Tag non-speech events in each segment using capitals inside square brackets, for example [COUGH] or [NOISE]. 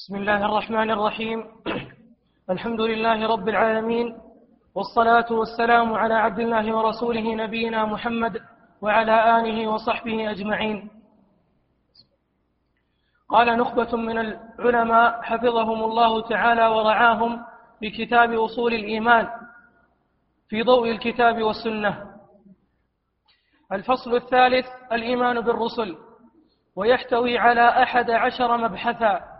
بسم الله الرحمن الرحيم. [CLEARS THROAT] الحمد لله رب العالمين والصلاة والسلام على عبد الله ورسوله نبينا محمد وعلى آله وصحبه أجمعين. قال نخبة من العلماء حفظهم الله تعالى ورعاهم بكتاب أصول الإيمان في ضوء الكتاب والسنة. الفصل الثالث الإيمان بالرسل ويحتوي على أحد عشر مبحثا.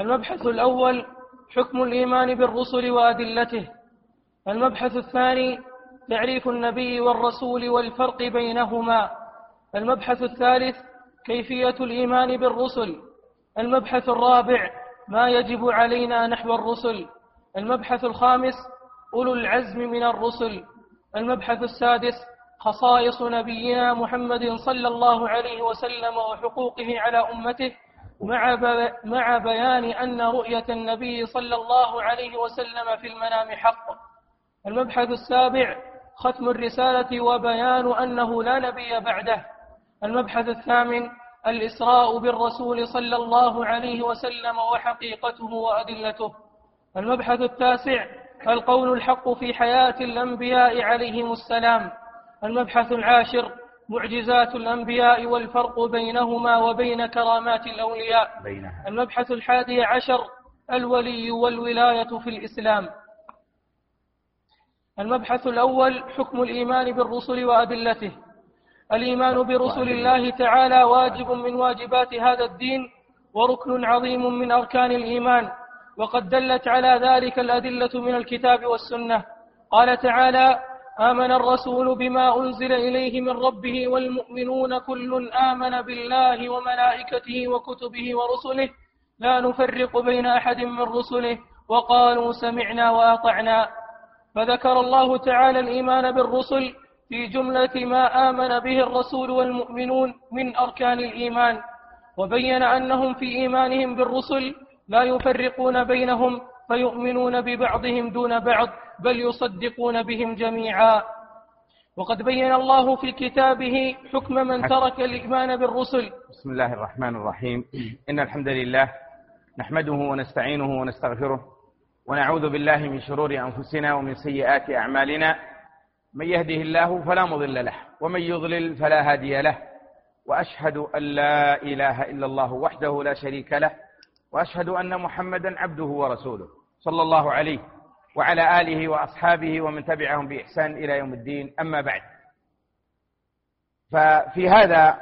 المبحث الأول حكم الإيمان بالرسل وأدلته. المبحث الثاني تعريف النبي والرسول والفرق بينهما. المبحث الثالث كيفية الإيمان بالرسل. المبحث الرابع ما يجب علينا نحو الرسل. المبحث الخامس أولو العزم من الرسل. المبحث السادس خصائص نبينا محمد صلى الله عليه وسلم وحقوقه على أمته. مع مع بيان أن رؤية النبي صلى الله عليه وسلم في المنام حق. المبحث السابع ختم الرسالة وبيان أنه لا نبي بعده. المبحث الثامن الإسراء بالرسول صلى الله عليه وسلم وحقيقته وأدلته. المبحث التاسع القول الحق في حياة الأنبياء عليهم السلام. المبحث العاشر معجزات الأنبياء والفرق بينهما وبين كرامات الأولياء. بينها. المبحث الحادي عشر الولي والولاية في الإسلام. المبحث الأول حكم الإيمان بالرسل وأدلته. الإيمان برسل الله تعالى واجب من واجبات هذا الدين وركن عظيم من أركان الإيمان. وقد دلت على ذلك الأدلة من الكتاب والسنة. قال تعالى آمن الرسول بما أنزل إليه من ربه والمؤمنون كل آمن بالله وملائكته وكتبه ورسله. لا نفرق بين أحد من رسله. وقالوا سمعنا وأطعنا. فذكر الله تعالى الإيمان بالرسل في جملة ما آمن به الرسول والمؤمنون من أركان الإيمان. وبين أنهم في إيمانهم بالرسل لا يفرقون بينهم. فيؤمنون ببعضهم دون بعض بل يصدقون بهم جميعا. وقد بين الله في كتابه حكم من ترك الإيمان بالرسل. بسم الله الرحمن الرحيم. إن الحمد لله نحمده ونستعينه ونستغفره ونعوذ بالله من شرور أنفسنا ومن سيئات أعمالنا. من يهده الله فلا مضل له ومن يضلل فلا هادي له. وأشهد أن لا إله إلا الله وحده لا شريك له وأشهد أن محمدا عبده ورسوله. صلى الله عليه وعلى آله وأصحابه ومن تبعهم بإحسان إلى يوم الدين. أما بعد ففي هذا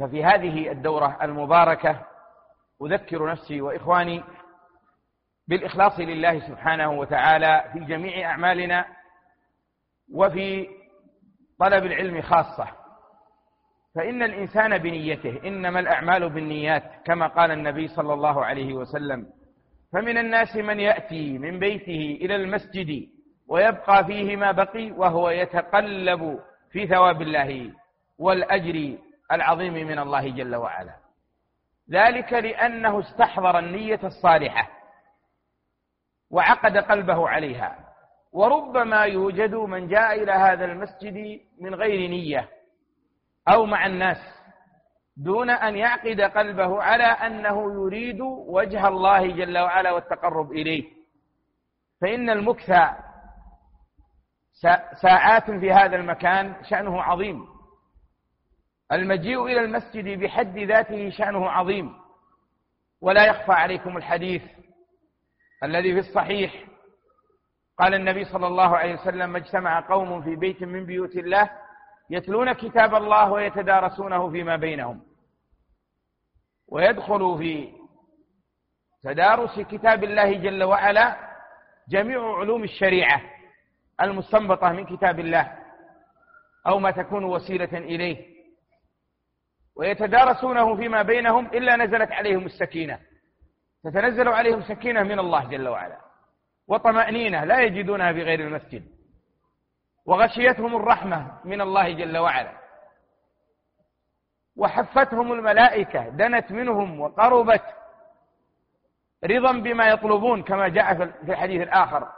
ففي هذه الدورة المباركة أذكر نفسي وإخواني بالإخلاص لله سبحانه وتعالى في جميع أعمالنا وفي طلب العلم خاصة. فإن الإنسان بنيته إنما الأعمال بالنيات كما قال النبي صلى الله عليه وسلم فمن الناس من يأتي من بيته إلى المسجد ويبقى فيه ما بقي وهو يتقلب في ثواب الله والأجر العظيم من الله جل وعلا. ذلك لأنه استحضر النية الصالحة وعقد قلبه عليها. وربما يوجد من جاء إلى هذا المسجد من غير نية أو مع الناس دون أن يعقد قلبه على أنه يريد وجه الله جل وعلا والتقرب إليه. فإن المكث ساعات في هذا المكان شأنه عظيم. المجيء إلى المسجد بحد ذاته شأنه عظيم. ولا يخفى عليكم الحديث الذي في الصحيح. قال النبي صلى الله عليه وسلم اجتمع قوم في بيت من بيوت الله يتلون كتاب الله ويتدارسونه فيما بينهم. ويدخل في تدارس كتاب الله جل وعلا جميع علوم الشريعة المستنبطة من كتاب الله أو ما تكون وسيلة إليه. ويتدارسونه فيما بينهم إلا نزلت عليهم السكينة. تتنزل عليهم سكينة من الله جل وعلا. وطمأنينة لا يجدونها في غير المسجد. وغشيتهم الرحمة من الله جل وعلا. وحفتهم الملائكة دنت منهم وقربت رضا بما يطلبون كما جاء في الحديث الآخر.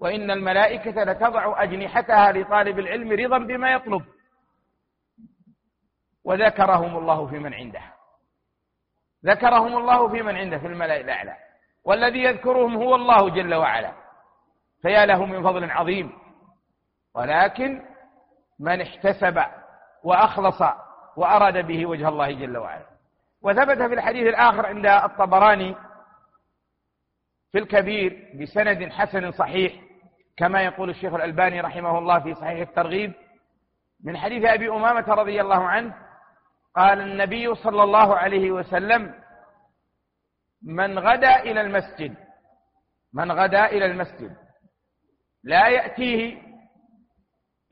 وإن الملائكة لتضع أجنحتها لطالب العلم رضا بما يطلب. وذكرهم الله في من عنده ذكرهم الله في من عنده في الملأ الأعلى. والذي يذكرهم هو الله جل وعلا. فيا له من فضل عظيم. ولكن من احتسب وأخلص وأراد به وجه الله جل وعلا. وثبت في الحديث الآخر عند الطبراني في الكبير بسند حسن صحيح كما يقول الشيخ الألباني رحمه الله في صحيح الترغيب من حديث أبي أمامة رضي الله عنه قال النبي صلى الله عليه وسلم من غدا إلى المسجد من غدا إلى المسجد لا يأتيه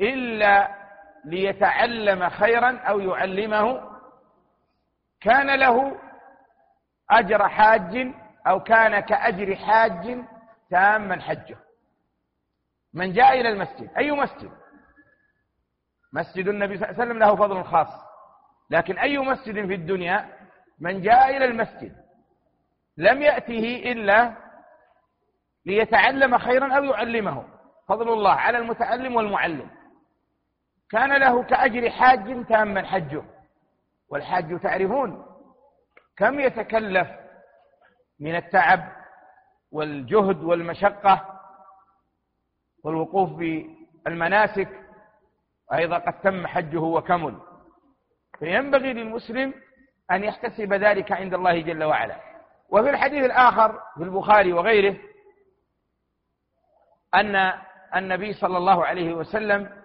إلا ليتعلم خيرا أو يعلمه. كان له أجر حاج أو كان كأجر حاج تاما حجه. من جاء إلى المسجد أي مسجد؟ مسجد النبي صلى الله عليه وسلم له فضل خاص. لكن أي مسجد في الدنيا؟ من جاء إلى المسجد. لم يأته إلا ليتعلم خيرا أو يعلمه. فضل الله على المتعلم والمعلم. كان له كأجر حاج تاما حجه والحاج تعرفون كم يتكلف من التعب والجهد والمشقة والوقوف بالمناسك أيضا قد تم حجه وكمل. فينبغي للمسلم أن يحتسب ذلك عند الله جل وعلا. وفي الحديث الآخر في البخاري وغيره أن النبي صلى الله عليه وسلم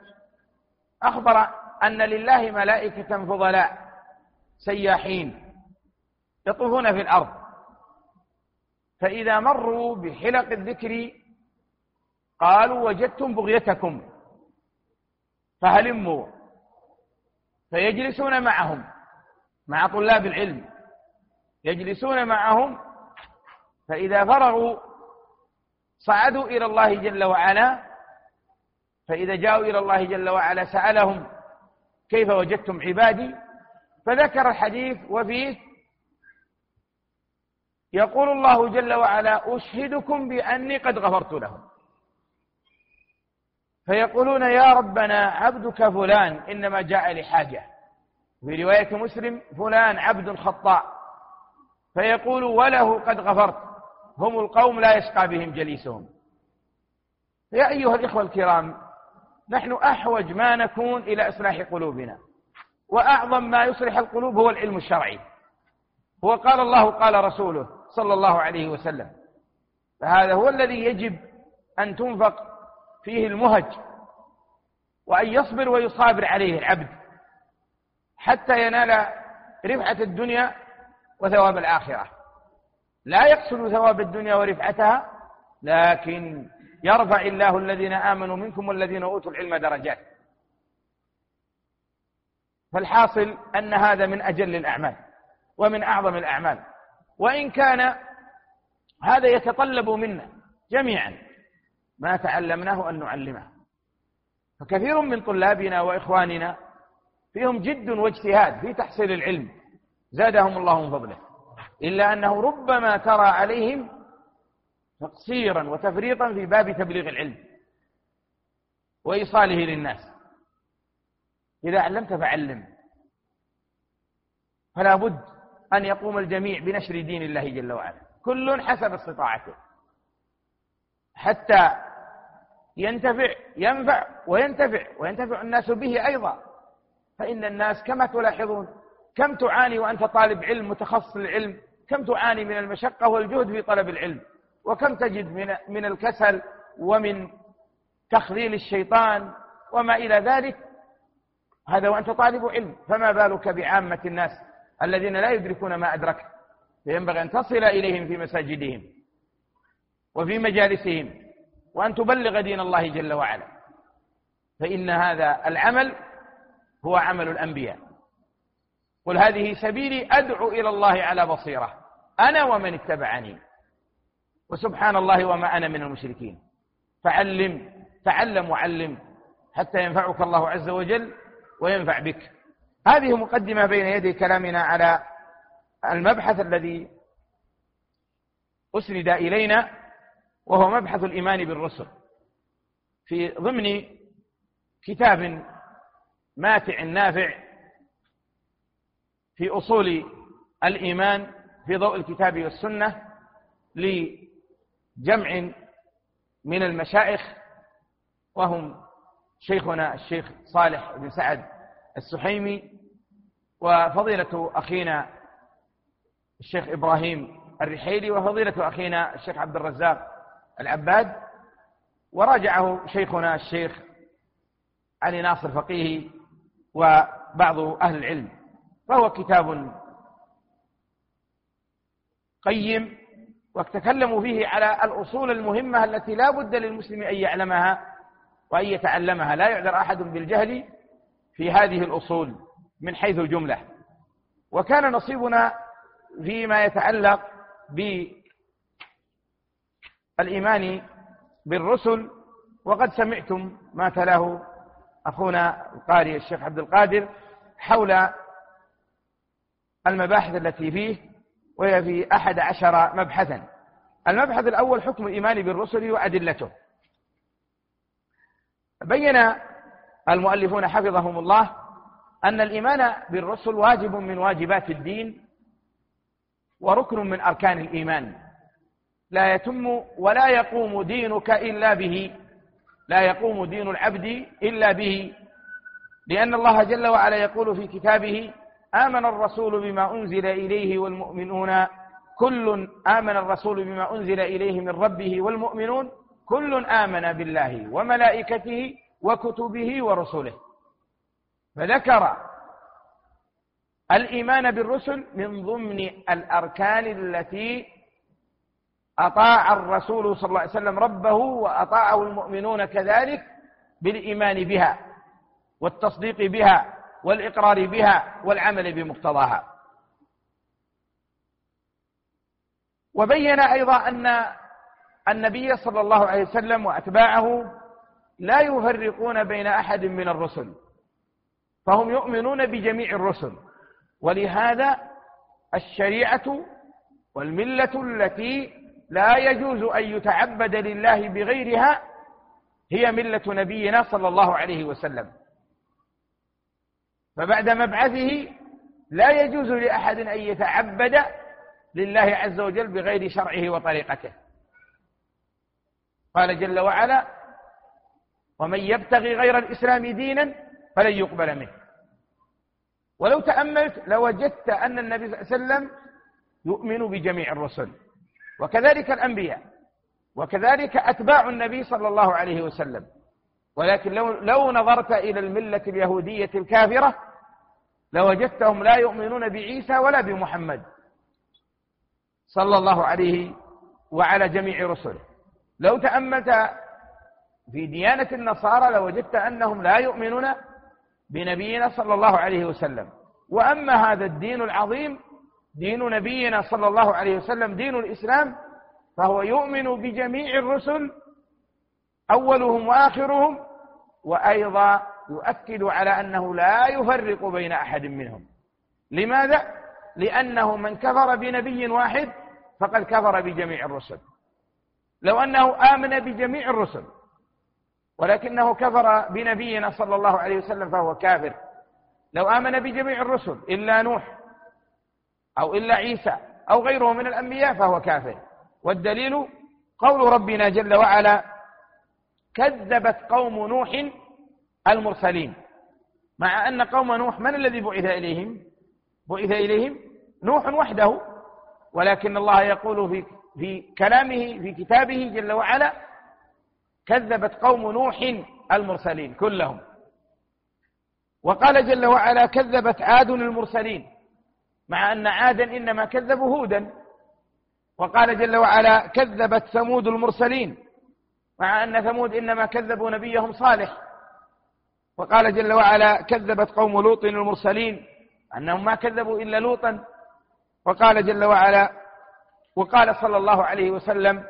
أخبر أن لله ملائكة فضلاء سياحين يطوفون في الأرض. فإذا مروا بحلق الذكر قالوا وجدتم بغيتكم فهلموا فيجلسون معهم مع طلاب العلم يجلسون معهم فإذا فرغوا صعدوا إلى الله جل وعلا فإذا جاءوا إلى الله جل وعلا سألهم كيف وجدتم عبادي فذكر الحديث وفيه يقول الله جل وعلا أشهدكم بأني قد غفرت لهم. فيقولون يا ربنا عبدك فلان إنما جاء لحاجة. في رواية مسلم فلان عبد خطاء. فيقول وله قد غفرت. هم القوم لا يشقى بهم جليسهم. يا أيها الإخوة الكرام نحن أحوج ما نكون إلى إصلاح قلوبنا. وأعظم ما يصلح القلوب هو العلم الشرعي. هو قال الله قال رسوله صلى الله عليه وسلم. فهذا هو الذي يجب أن تنفق فيه المهج وأن يصبر ويصابر عليه العبد حتى ينال رفعة الدنيا وثواب الآخرة. لا يقصد ثواب الدنيا ورفعتها لكن يرفع الله الذين آمنوا منكم والذين أوتوا العلم درجات. فالحاصل أن هذا من أجل الأعمال ومن أعظم الأعمال. وإن كان هذا يتطلب منا جميعا ما تعلمناه أن نعلمه. فكثير من طلابنا وإخواننا فيهم جد واجتهاد في تحصيل العلم. زادهم الله من فضله. إلا أنه ربما ترى عليهم تقصيرا وتفريطا في باب تبليغ العلم وإيصاله للناس. إذا علمت فعلم. فلا بد أن يقوم الجميع بنشر دين الله جل وعلا. كل حسب استطاعته. حتى ينتفع ينفع وينتفع وينتفع الناس به أيضا. فإن الناس كما تلاحظون كم تعاني وأنت طالب علم متخصص العلم كم تعاني من المشقة والجهد في طلب العلم. وكم تجد من من الكسل ومن تخذيل الشيطان وما إلى ذلك؟ هذا وأنت طالب علم فما بالك بعامة الناس الذين لا يدركون ما أدركت فينبغي أن تصل إليهم في مساجدهم وفي مجالسهم وأن تبلغ دين الله جل وعلا. فإن هذا العمل هو عمل الأنبياء. قل هذه سبيلي أدعو إلى الله على بصيرة أنا ومن اتبعني. وسبحان الله وما أنا من المشركين. فعلم تعلم وعلم حتى ينفعك الله عز وجل وينفع بك. هذه مقدمة بين يدي كلامنا على المبحث الذي أسند إلينا وهو مبحث الإيمان بالرسل. في ضمن كتاب ماتع نافع في أصول الإيمان في ضوء الكتاب والسنة لجمع من المشايخ وهم شيخنا الشيخ صالح بن سعد السحيمي وفضيلة أخينا الشيخ إبراهيم الرحيلي وفضيلة أخينا الشيخ عبد الرزاق العباد. وراجعه شيخنا الشيخ علي ناصر فقيه وبعض أهل العلم فهو كتاب قيم وتكلموا فيه على الأصول المهمة التي لا بد للمسلم أن يعلمها وأن يتعلمها. لا يعذر أحد بالجهل في هذه الأصول من حيث الجملة. وكان نصيبنا فيما يتعلق بالإيمان بالرسل. وقد سمعتم ما تلاه أخونا القارئ الشيخ عبد القادر حول المباحث التي فيه. وهي في أحد عشر مبحثا. المبحث الأول حكم الإيمان بالرسل وأدلته. بين المؤلفون حفظهم الله أن الإيمان بالرسل واجب من واجبات الدين وركن من أركان الإيمان. لا يتم ولا يقوم دينك إلا به. لا يقوم دين العبد إلا به. لأن الله جل وعلا يقول في كتابه آمن الرسول بما أنزل إليه والمؤمنون كل آمن الرسول بما أنزل إليه من ربه والمؤمنون كل آمن بالله وملائكته وكتبه ورسله. فذكر الإيمان بالرسل من ضمن الأركان التي أطاع الرسول صلى الله عليه وسلم ربه وأطاعه المؤمنون كذلك بالإيمان بها والتصديق بها. والإقرار بها والعمل بمقتضاها. وبين أيضا أن النبي صلى الله عليه وسلم وأتباعه لا يفرقون بين أحد من الرسل فهم يؤمنون بجميع الرسل. ولهذا الشريعة والملة التي لا يجوز أن يتعبد لله بغيرها هي ملة نبينا صلى الله عليه وسلم. فبعد مبعثه لا يجوز لأحد أن يتعبد لله عز وجل بغير شرعه وطريقته. قال جل وعلا ومن يبتغي غير الإسلام دينا فلن يقبل منه. ولو تأملت لوجدت أن النبي صلى الله عليه وسلم يؤمن بجميع الرسل وكذلك الأنبياء وكذلك أتباع النبي صلى الله عليه وسلم. ولكن لو, لو نظرت إلى الملة اليهودية الكافرة لوجدتهم لا يؤمنون بعيسى ولا بمحمد صلى الله عليه وعلى جميع رسله. لو تأملت في ديانة النصارى لوجدت أنهم لا يؤمنون بنبينا صلى الله عليه وسلم. وأما هذا الدين العظيم دين نبينا صلى الله عليه وسلم دين الإسلام فهو يؤمن بجميع الرسل أولهم وآخرهم وأيضا يؤكد على أنه لا يفرق بين أحد منهم. لماذا؟ لأنه من كفر بنبي واحد فقد كفر بجميع الرسل. لو أنه آمن بجميع الرسل ولكنه كفر بنبينا صلى الله عليه وسلم فهو كافر. لو آمن بجميع الرسل إلا نوح أو إلا عيسى أو غيره من الأنبياء فهو كافر. والدليل قول ربنا جل وعلا كذبت قوم نوح المرسلين. مع أن قوم نوح من الذي بعث إليهم؟ بعث إليهم نوح وحده. ولكن الله يقول في في كلامه في كتابه جل وعلا كذبت قوم نوح المرسلين كلهم. وقال جل وعلا كذبت عاد المرسلين. مع أن عادا إنما كذبوا هودا. وقال جل وعلا كذبت ثمود المرسلين. مع أن ثمود إنما كذبوا نبيهم صالح. وقال جل وعلا كذبت قوم لوط المرسلين أنهم ما كذبوا إلا لوطا. وقال جل وعلا وقال صلى الله عليه وسلم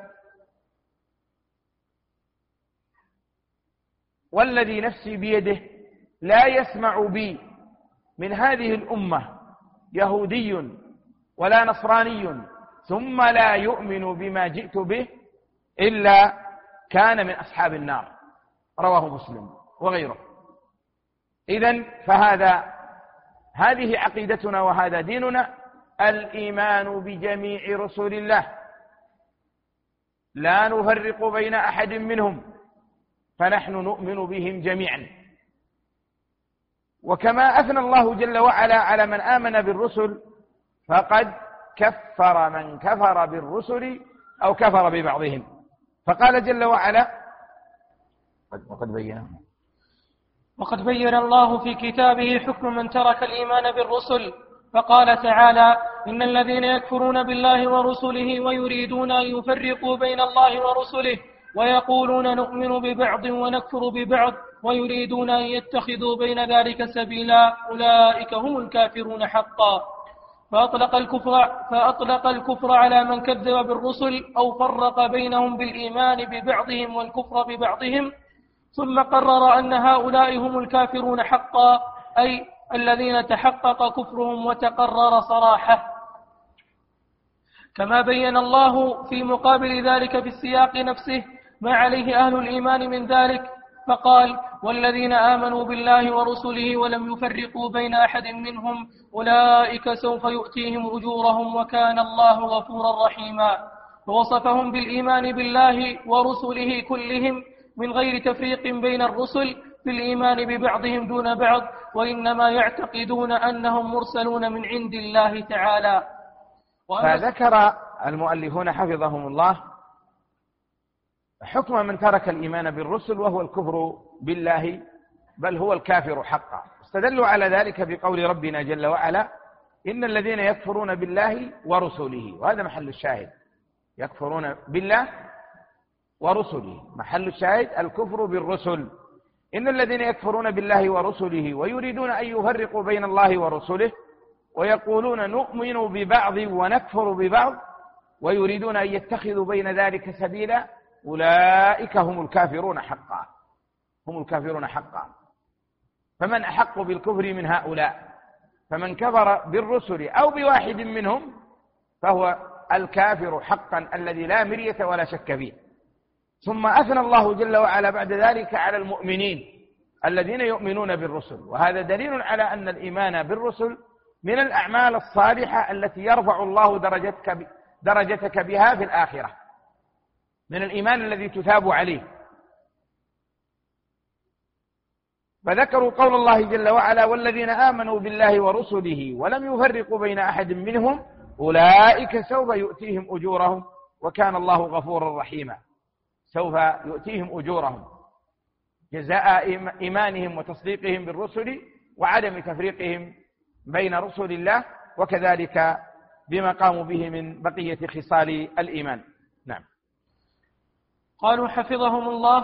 والذي نفسي بيده لا يسمع بي من هذه الأمة يهودي ولا نصراني ثم لا يؤمن بما جئت به إلا كان من أصحاب النار. رواه مسلم وغيره. إذا فهذا هذه عقيدتنا وهذا ديننا الإيمان بجميع رسل الله. لا نفرق بين أحد منهم فنحن نؤمن بهم جميعا. وكما أثنى الله جل وعلا على من آمن بالرسل فقد كفر من كفر بالرسل أو كفر ببعضهم. فقال جل وعلا وقد بينه وقد بين الله في كتابه حكم من ترك الإيمان بالرسل فقال تعالى إن الذين يكفرون بالله ورسله ويريدون أن يفرقوا بين الله ورسله ويقولون نؤمن ببعض ونكفر ببعض ويريدون أن يتخذوا بين ذلك سبيلا أولئك هم الكافرون حقا. فأطلق الكفر, فأطلق الكفر على من كذب بالرسل أو فرق بينهم بالإيمان ببعضهم والكفر ببعضهم ثم قرر أن هؤلاء هم الكافرون حقا أي الذين تحقق كفرهم وتقرر صراحة. كما بين الله في مقابل ذلك في السياق نفسه ما عليه أهل الإيمان من ذلك فقال والذين آمنوا بالله ورسله ولم يفرقوا بين أحد منهم أولئك سوف يؤتيهم أجورهم وكان الله غفورا رحيما. ووصفهم بالإيمان بالله ورسله كلهم من غير تفريق بين الرسل في الإيمان ببعضهم دون بعض وإنما يعتقدون أنهم مرسلون من عند الله تعالى. فذكر المؤلفون حفظهم الله حكم من ترك الإيمان بالرسل وهو الكفر بالله بل هو الكافر حقا. استدلوا على ذلك بقول ربنا جل وعلا إن الذين يكفرون بالله ورسله. وهذا محل الشاهد. يكفرون بالله ورسله. محل الشاهد الكفر بالرسل. إن الذين يكفرون بالله ورسله ويريدون أن يفرقوا بين الله ورسله ويقولون نؤمن ببعض ونكفر ببعض ويريدون أن يتخذوا بين ذلك سبيلا أولئك هم الكافرون حقا. هم الكافرون حقا. فمن أحق بالكفر من هؤلاء؟ فمن كفر بالرسل أو بواحد منهم فهو الكافر حقا الذي لا مرية ولا شك فيه. ثم أثنى الله جل وعلا بعد ذلك على المؤمنين الذين يؤمنون بالرسل. وهذا دليل على أن الإيمان بالرسل من الأعمال الصالحة التي يرفع الله درجتك درجتك بها في الآخرة. من الإيمان الذي تثاب عليه. فذكروا قول الله جل وعلا والذين آمنوا بالله ورسله ولم يفرقوا بين أحد منهم أولئك سوف يؤتيهم أجورهم وكان الله غفورا رحيما. سوف يؤتيهم أجورهم جزاء إيمانهم وتصديقهم بالرسل وعدم تفريقهم بين رسل الله وكذلك بما قاموا به من بقية خصال الإيمان. نعم. قالوا حفظهم الله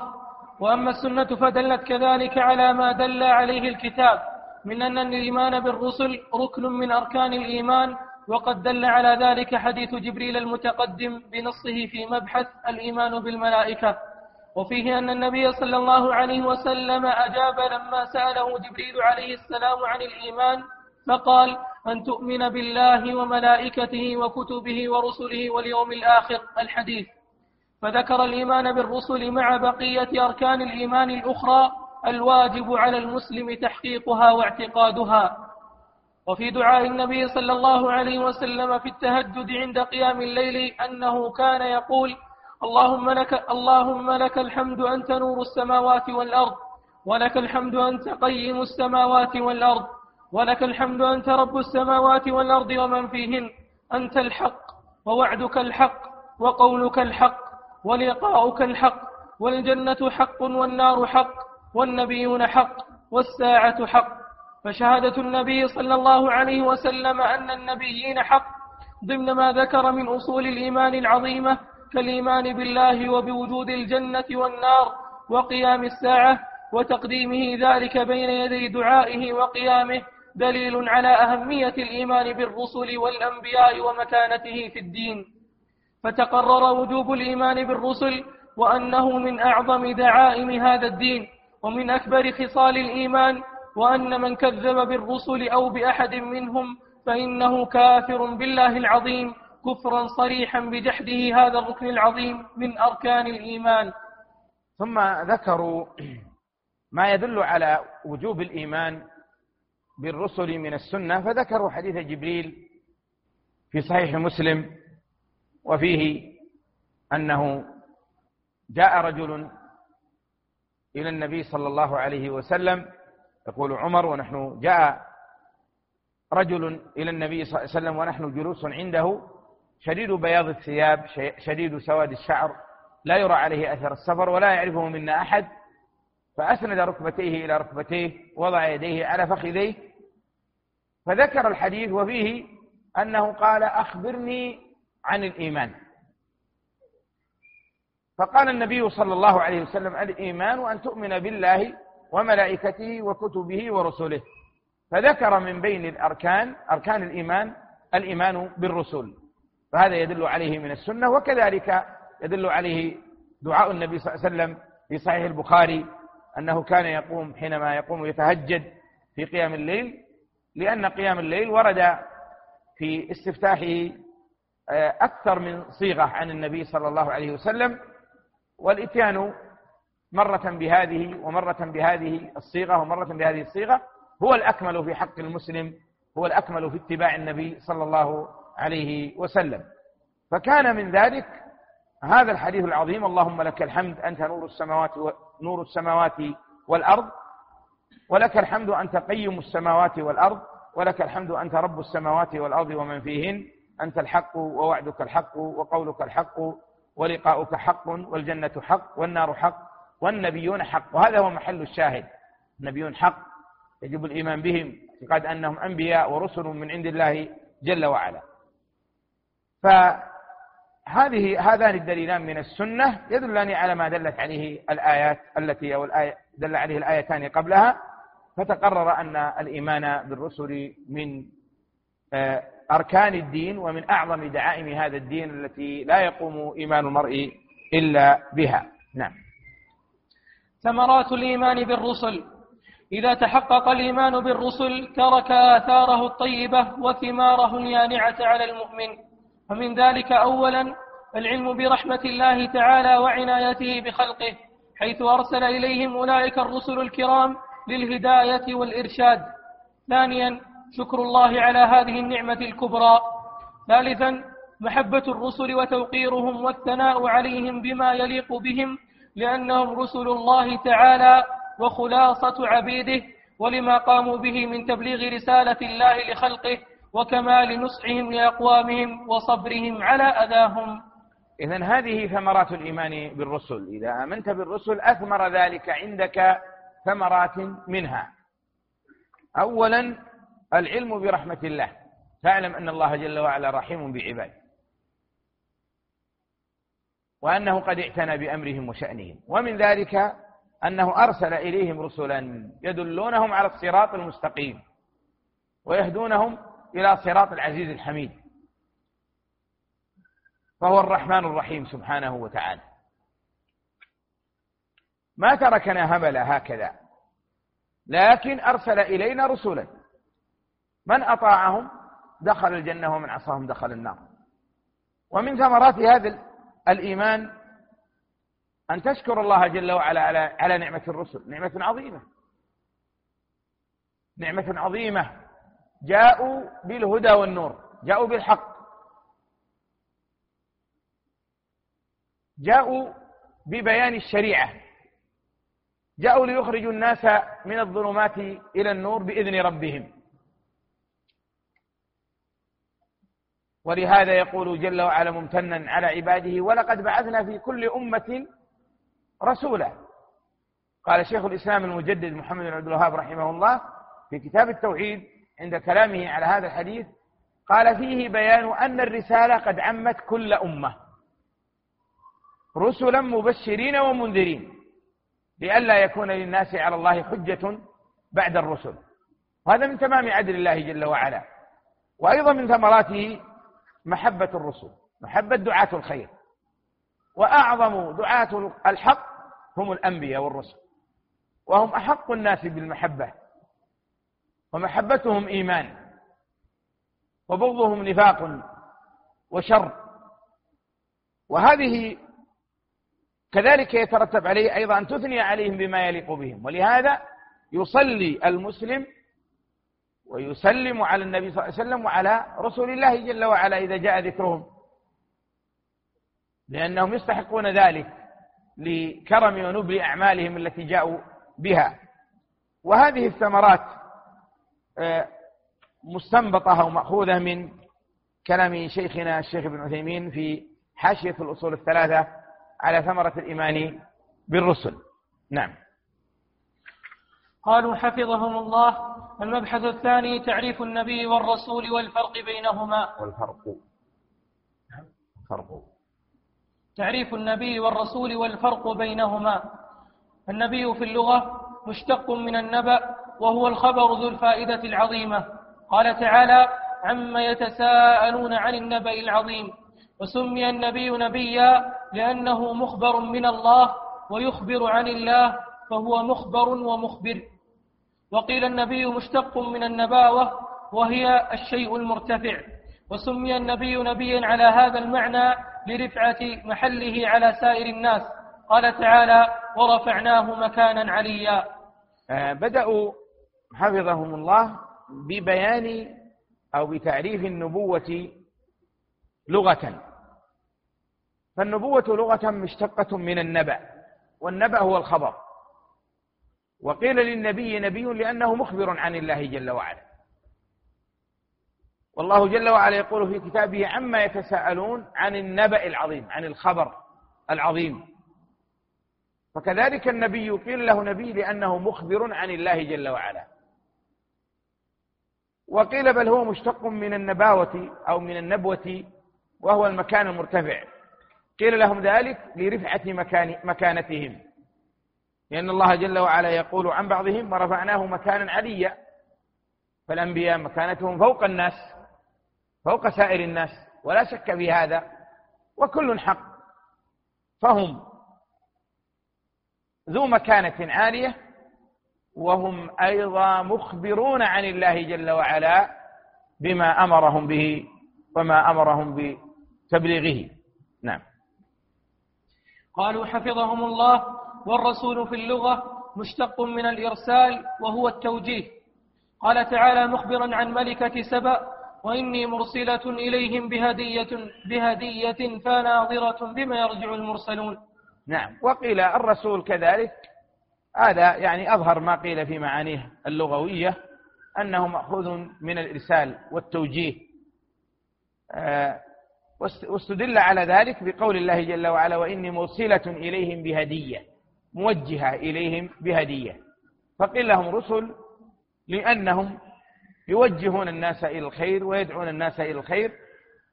وأما السنة فدلت كذلك على ما دل عليه الكتاب من أن الإيمان بالرسل ركن من أركان الإيمان وقد دل على ذلك حديث جبريل المتقدم بنصه في مبحث الإيمان بالملائكة. وفيه أن النبي صلى الله عليه وسلم أجاب لما سأله جبريل عليه السلام عن الإيمان فقال أن تؤمن بالله وملائكته وكتبه ورسله واليوم الآخر. الحديث. فذكر الإيمان بالرسل مع بقية أركان الإيمان الأخرى الواجب على المسلم تحقيقها واعتقادها. وفي دعاء النبي صلى الله عليه وسلم في التهجد عند قيام الليل أنه كان يقول اللهم لك, اللهم لك الحمد أنت نور السماوات والأرض ولك الحمد أنت قيم السماوات والأرض ولك الحمد أنت رب السماوات والأرض ومن فيهن أنت الحق ووعدك الحق وقولك الحق ولقاؤك الحق والجنة حق والنار حق والنبيون حق والساعة حق. فشهادة النبي صلى الله عليه وسلم أن النبيين حق ضمن ما ذكر من أصول الإيمان العظيمة كالإيمان بالله وبوجود الجنة والنار وقيام الساعة وتقديمه ذلك بين يدي دعائه وقيامه دليل على أهمية الإيمان بالرسل والأنبياء ومكانته في الدين. فتقرر وجوب الإيمان بالرسل وأنه من أعظم دعائم هذا الدين ومن أكبر خصال الإيمان وأن من كذب بالرسل أو بأحد منهم فإنه كافر بالله العظيم كفرا صريحا بجحده هذا الركن العظيم من أركان الإيمان. ثم ذكروا ما يدل على وجوب الإيمان بالرسل من السنة فذكروا حديث جبريل في صحيح مسلم وفيه أنه جاء رجل إلى النبي صلى الله عليه وسلم يقول عمر ونحن جاء رجل إلى النبي صلى الله عليه وسلم ونحن جلوس عنده شديد بياض الثياب شديد سواد الشعر لا يرى عليه أثر السفر ولا يعرفه منا أحد. فأسند ركبتيه إلى ركبتيه وضع يديه على فخذيه فذكر الحديث وفيه أنه قال أخبرني عن الإيمان. فقال النبي صلى الله عليه وسلم الإيمان أن تؤمن بالله وملائكته وكتبه ورسله. فذكر من بين الأركان أركان الإيمان الإيمان بالرسل. فهذا يدل عليه من السنة وكذلك يدل عليه دعاء النبي صلى الله عليه وسلم في صحيح البخاري أنه كان يقوم حينما يقوم يتهجد في قيام الليل لأن قيام الليل ورد في استفتاحه آه، أكثر من صيغة عن النبي صلى الله عليه وسلم والإتيان مرة بهذه ومرة بهذه الصيغة ومرة بهذه الصيغة هو الأكمل في حق المسلم هو الأكمل في اتباع النبي صلى الله عليه وسلم. فكان من ذلك هذا الحديث العظيم اللهم لك الحمد أنت نور السماوات نور السماوات والأرض ولك الحمد أنت قيم السماوات والأرض ولك الحمد أنت رب السماوات والأرض ومن فيهن. أنت الحق ووعدك الحق وقولك الحق ولقاؤك حق والجنة حق والنار حق والنبيون حق. وهذا هو محل الشاهد. النبيون حق. يجب الإيمان بهم اعتقاد أنهم أنبياء ورسل من عند الله جل وعلا. فهذه هذان الدليلان من السنة يدلان على ما دلت عليه الآيات التي أو الآية دل عليه الآيتان قبلها. فتقرر أن الإيمان بالرسل من آه، أركان الدين ومن أعظم دعائم هذا الدين التي لا يقوم إيمان المرء إلا بها. نعم. ثمرات الإيمان بالرسل. إذا تحقق الإيمان بالرسل ترك آثاره الطيبة وثماره اليانعة على المؤمن. فمن ذلك أولا العلم برحمة الله تعالى وعنايته بخلقه حيث أرسل إليهم أولئك الرسل الكرام للهداية والإرشاد. ثانيا شكر الله على هذه النعمة الكبرى. ثالثا محبة الرسل وتوقيرهم والثناء عليهم بما يليق بهم لأنهم رسل الله تعالى وخلاصة عبيده ولما قاموا به من تبليغ رسالة الله لخلقه وكمال نصحهم لأقوامهم وصبرهم على أذاهم. إذا هذه ثمرات الإيمان بالرسل. إذا آمنت بالرسل أثمر ذلك عندك ثمرات منها. أولا العلم برحمة الله. فاعلم أن الله جل وعلا رحيم بعباده. وأنه قد اعتنى بأمرهم وشأنهم. ومن ذلك أنه أرسل إليهم رسلا يدلونهم على الصراط المستقيم ويهدونهم إلى صراط العزيز الحميد. فهو الرحمن الرحيم سبحانه وتعالى. ما تركنا هملا هكذا لكن أرسل إلينا رسلا. من أطاعهم دخل الجنة ومن عصاهم دخل النار. ومن ثمرات هذا الإيمان أن تشكر الله جل وعلا على على نعمة الرسل. نعمة عظيمة. نعمة عظيمة. جاءوا بالهدى والنور. جاءوا بالحق. جاءوا ببيان الشريعة. جاءوا ليخرجوا الناس من الظلمات إلى النور بإذن ربهم. ولهذا يقول جل وعلا ممتنا على عباده ولقد بعثنا في كل أمة رسولا. قال شيخ الإسلام المجدد محمد بن عبد الوهاب رحمه الله في كتاب التوحيد عند كلامه على هذا الحديث قال فيه بيان أن الرسالة قد عمت كل أمة. رسلا مبشرين ومنذرين لئلا يكون للناس على الله حجة بعد الرسل. وهذا من تمام عدل الله جل وعلا. وأيضا من ثمراته محبة الرسل محبة دعاة الخير. وأعظم دعاة الحق هم الأنبياء والرسل. وهم أحق الناس بالمحبة. ومحبتهم إيمان. وبغضهم نفاق وشر. وهذه كذلك يترتب عليه أيضا أن تثني عليهم بما يليق بهم. ولهذا يصلي المسلم ويسلم على النبي صلى الله عليه وسلم وعلى رسول الله جل وعلا إذا جاء ذكرهم. لأنهم يستحقون ذلك لكرم ونبل أعمالهم التي جاءوا بها. وهذه الثمرات آه، مستنبطة أو مأخوذة من كلام شيخنا الشيخ ابن عثيمين في حاشية الأصول الثلاثة على ثمرة الإيمان بالرسل. نعم. قالوا حفظهم الله. المبحث الثاني تعريف النبي والرسول والفرق بينهما. والفرق. فرق. تعريف النبي والرسول والفرق بينهما. النبي في اللغة مشتق من النبأ وهو الخبر ذو الفائدة العظيمة. قال تعالى عما يتساءلون عن النبأ العظيم. وسمي النبي نبيا لأنه مخبر من الله ويخبر عن الله فهو مخبر ومخبر. وقيل النبي مشتق من النباوة وهي الشيء المرتفع. وسمي النبي نبيا على هذا المعنى لرفعة محله على سائر الناس. قال تعالى ورفعناه مكانا عليا. آه، بدأوا حفظهم الله ببيان أو بتعريف النبوة لغة. فالنبوة لغة مشتقة من النبأ والنبأ هو الخبر. وقيل للنبي نبي لأنه مخبر عن الله جل وعلا. والله جل وعلا يقول في كتابه عما يتساءلون عن النبأ العظيم عن الخبر العظيم. فكذلك النبي قيل له نبي لأنه مخبر عن الله جل وعلا. وقيل بل هو مشتق من النباوة أو من النبوة وهو المكان المرتفع. قيل لهم ذلك لرفعة مكان مكانتهم. لأن الله جل وعلا يقول عن بعضهم ورفعناه مكانا عليا فالأنبياء مكانتهم فوق الناس فوق سائر الناس ولا شك في هذا وكل حق. فهم ذو مكانة عالية وهم أيضا مخبرون عن الله جل وعلا بما أمرهم به وما أمرهم بتبليغه. نعم. قالوا حفظهم الله والرسول في اللغة مشتق من الإرسال وهو التوجيه. قال تعالى مخبرا عن ملكة سبأ وإني مرسلة إليهم بهدية بهدية فناظرة بما يرجع المرسلون. نعم. وقيل الرسول كذلك. هذا يعني أظهر ما قيل في معانيه اللغوية أنه مأخوذ من الإرسال والتوجيه. آه، واستدل على ذلك بقول الله جل وعلا وإني مرسلة إليهم بهدية. موجهة إليهم بهدية. فقيل لهم رسل لأنهم يوجهون الناس إلى الخير ويدعون الناس إلى الخير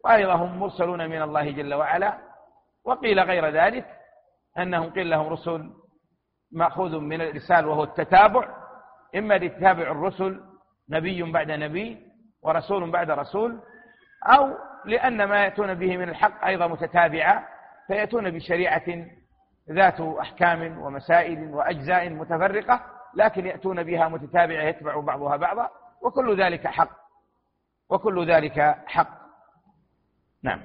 وأيضا هم مرسلون من الله جل وعلا. وقيل غير ذلك أنهم قيل لهم رسل مأخوذ من الإرسال وهو التتابع. إما لتتابع الرسل نبي بعد نبي ورسول بعد رسول أو لأن ما يأتون به من الحق أيضا متتابعة فيأتون بشريعة ذات أحكام ومسائل وأجزاء متفرقة لكن يأتون بها متتابعة يتبع بعضها بعضا وكل ذلك حق. وكل ذلك حق. نعم.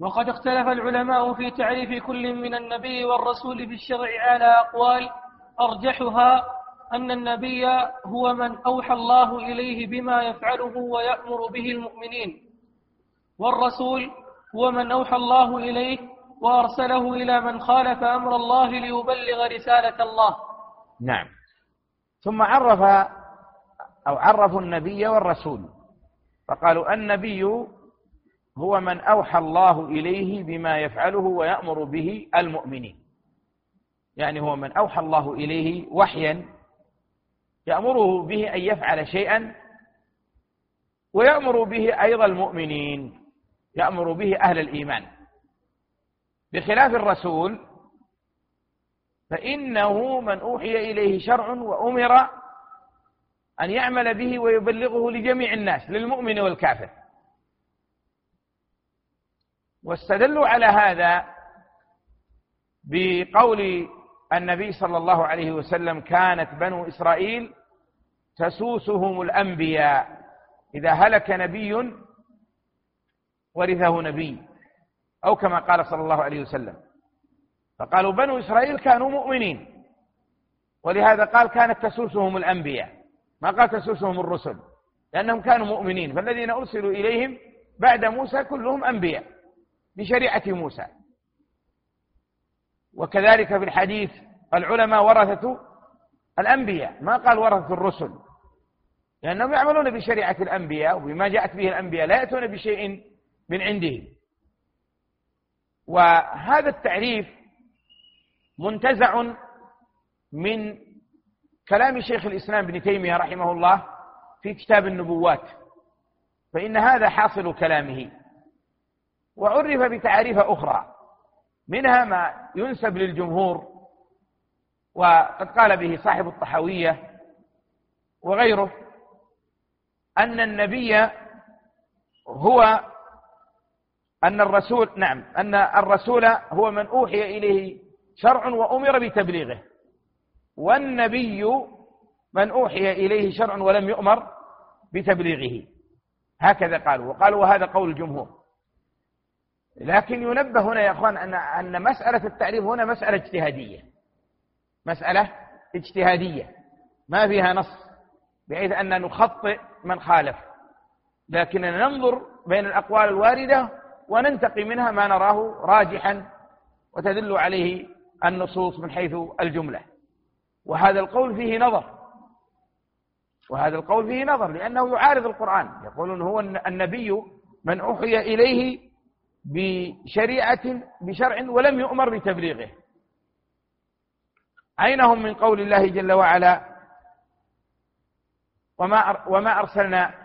وقد اختلف العلماء في تعريف كل من النبي والرسول في الشرع على أقوال. أرجحها أن النبي هو من أوحى الله إليه بما يفعله ويأمر به المؤمنين والرسول هو من أوحى الله إليه وأرسله إلى من خالف أمر الله ليبلغ رسالة الله. نعم. ثم عرف أو عرفوا النبي والرسول. فقالوا النبي هو من أوحى الله إليه بما يفعله ويأمر به المؤمنين. يعني هو من أوحى الله إليه وحيا يأمره به أن يفعل شيئا ويأمر به أيضا المؤمنين يأمر به أهل الإيمان. بخلاف الرسول فإنه من أوحي إليه شرع وأمر أن يعمل به ويبلغه لجميع الناس للمؤمن والكافر. واستدلوا على هذا بقول النبي صلى الله عليه وسلم كانت بنو إسرائيل تسوسهم الأنبياء إذا هلك نبي ورثه نبي. أو كما قال صلى الله عليه وسلم. فقالوا بنو إسرائيل كانوا مؤمنين. ولهذا قال كانت تسوسهم الأنبياء. ما قال تسوسهم الرسل. لأنهم كانوا مؤمنين. فالذين أرسلوا إليهم بعد موسى كلهم أنبياء. بشريعة موسى. وكذلك في الحديث العلماء ورثة الأنبياء. ما قال ورثة الرسل. لأنهم يعملون بشريعة الأنبياء وبما جاءت به الأنبياء لا يأتون بشيء من عنده. وهذا التعريف منتزع من كلام شيخ الإسلام ابن تيمية رحمه الله في كتاب النبوات فإن هذا حاصل كلامه. وعرف بتعاريف أخرى منها ما ينسب للجمهور وقد قال به صاحب الطحاوية وغيره أن النبي هو أن الرسول نعم أن الرسول هو من أوحي إليه شرع وأمر بتبليغه. والنبي من أوحي إليه شرع ولم يؤمر بتبليغه. هكذا قالوا وقالوا وهذا قول الجمهور. لكن ينبه هنا يا أخوان أن أن مسألة التعريف هنا مسألة اجتهادية. مسألة اجتهادية. ما فيها نص بحيث أن نخطئ من خالف. لكننا ننظر بين الأقوال الواردة وننتقي منها ما نراه راجحا وتدل عليه النصوص من حيث الجملة. وهذا القول فيه نظر. وهذا القول فيه نظر لأنه يعارض القرآن. يقولون هو النبي من أوحي إليه بشريعة بشرع ولم يؤمر بتبليغه. أين هم من قول الله جل وعلا؟ وما وما أرسلنا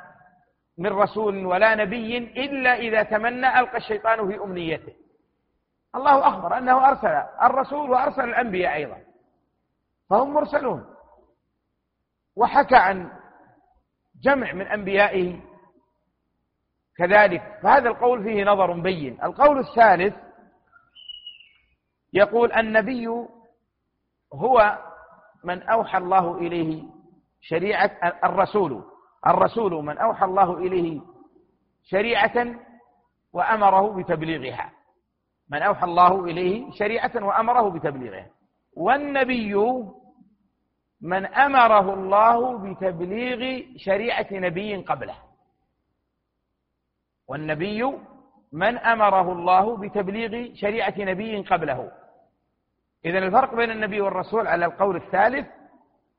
من رسول ولا نبي إلا إذا تمنى ألقى الشيطان في أمنيته. الله أخبر أنه أرسل الرسول وأرسل الأنبياء أيضا. فهم مرسلون. وحكى عن جمع من أنبيائه. كذلك فهذا القول فيه نظر بين. القول الثالث يقول النبي هو من أوحى الله إليه شريعة الرسول. الرسول من أوحى الله إليه شريعة وأمره بتبليغها. من أوحى الله إليه شريعة وأمره بتبليغها. والنبي من أمره الله بتبليغ شريعة نبي قبله. والنبي من أمره الله بتبليغ شريعة نبي قبله. إذا الفرق بين النبي والرسول على القول الثالث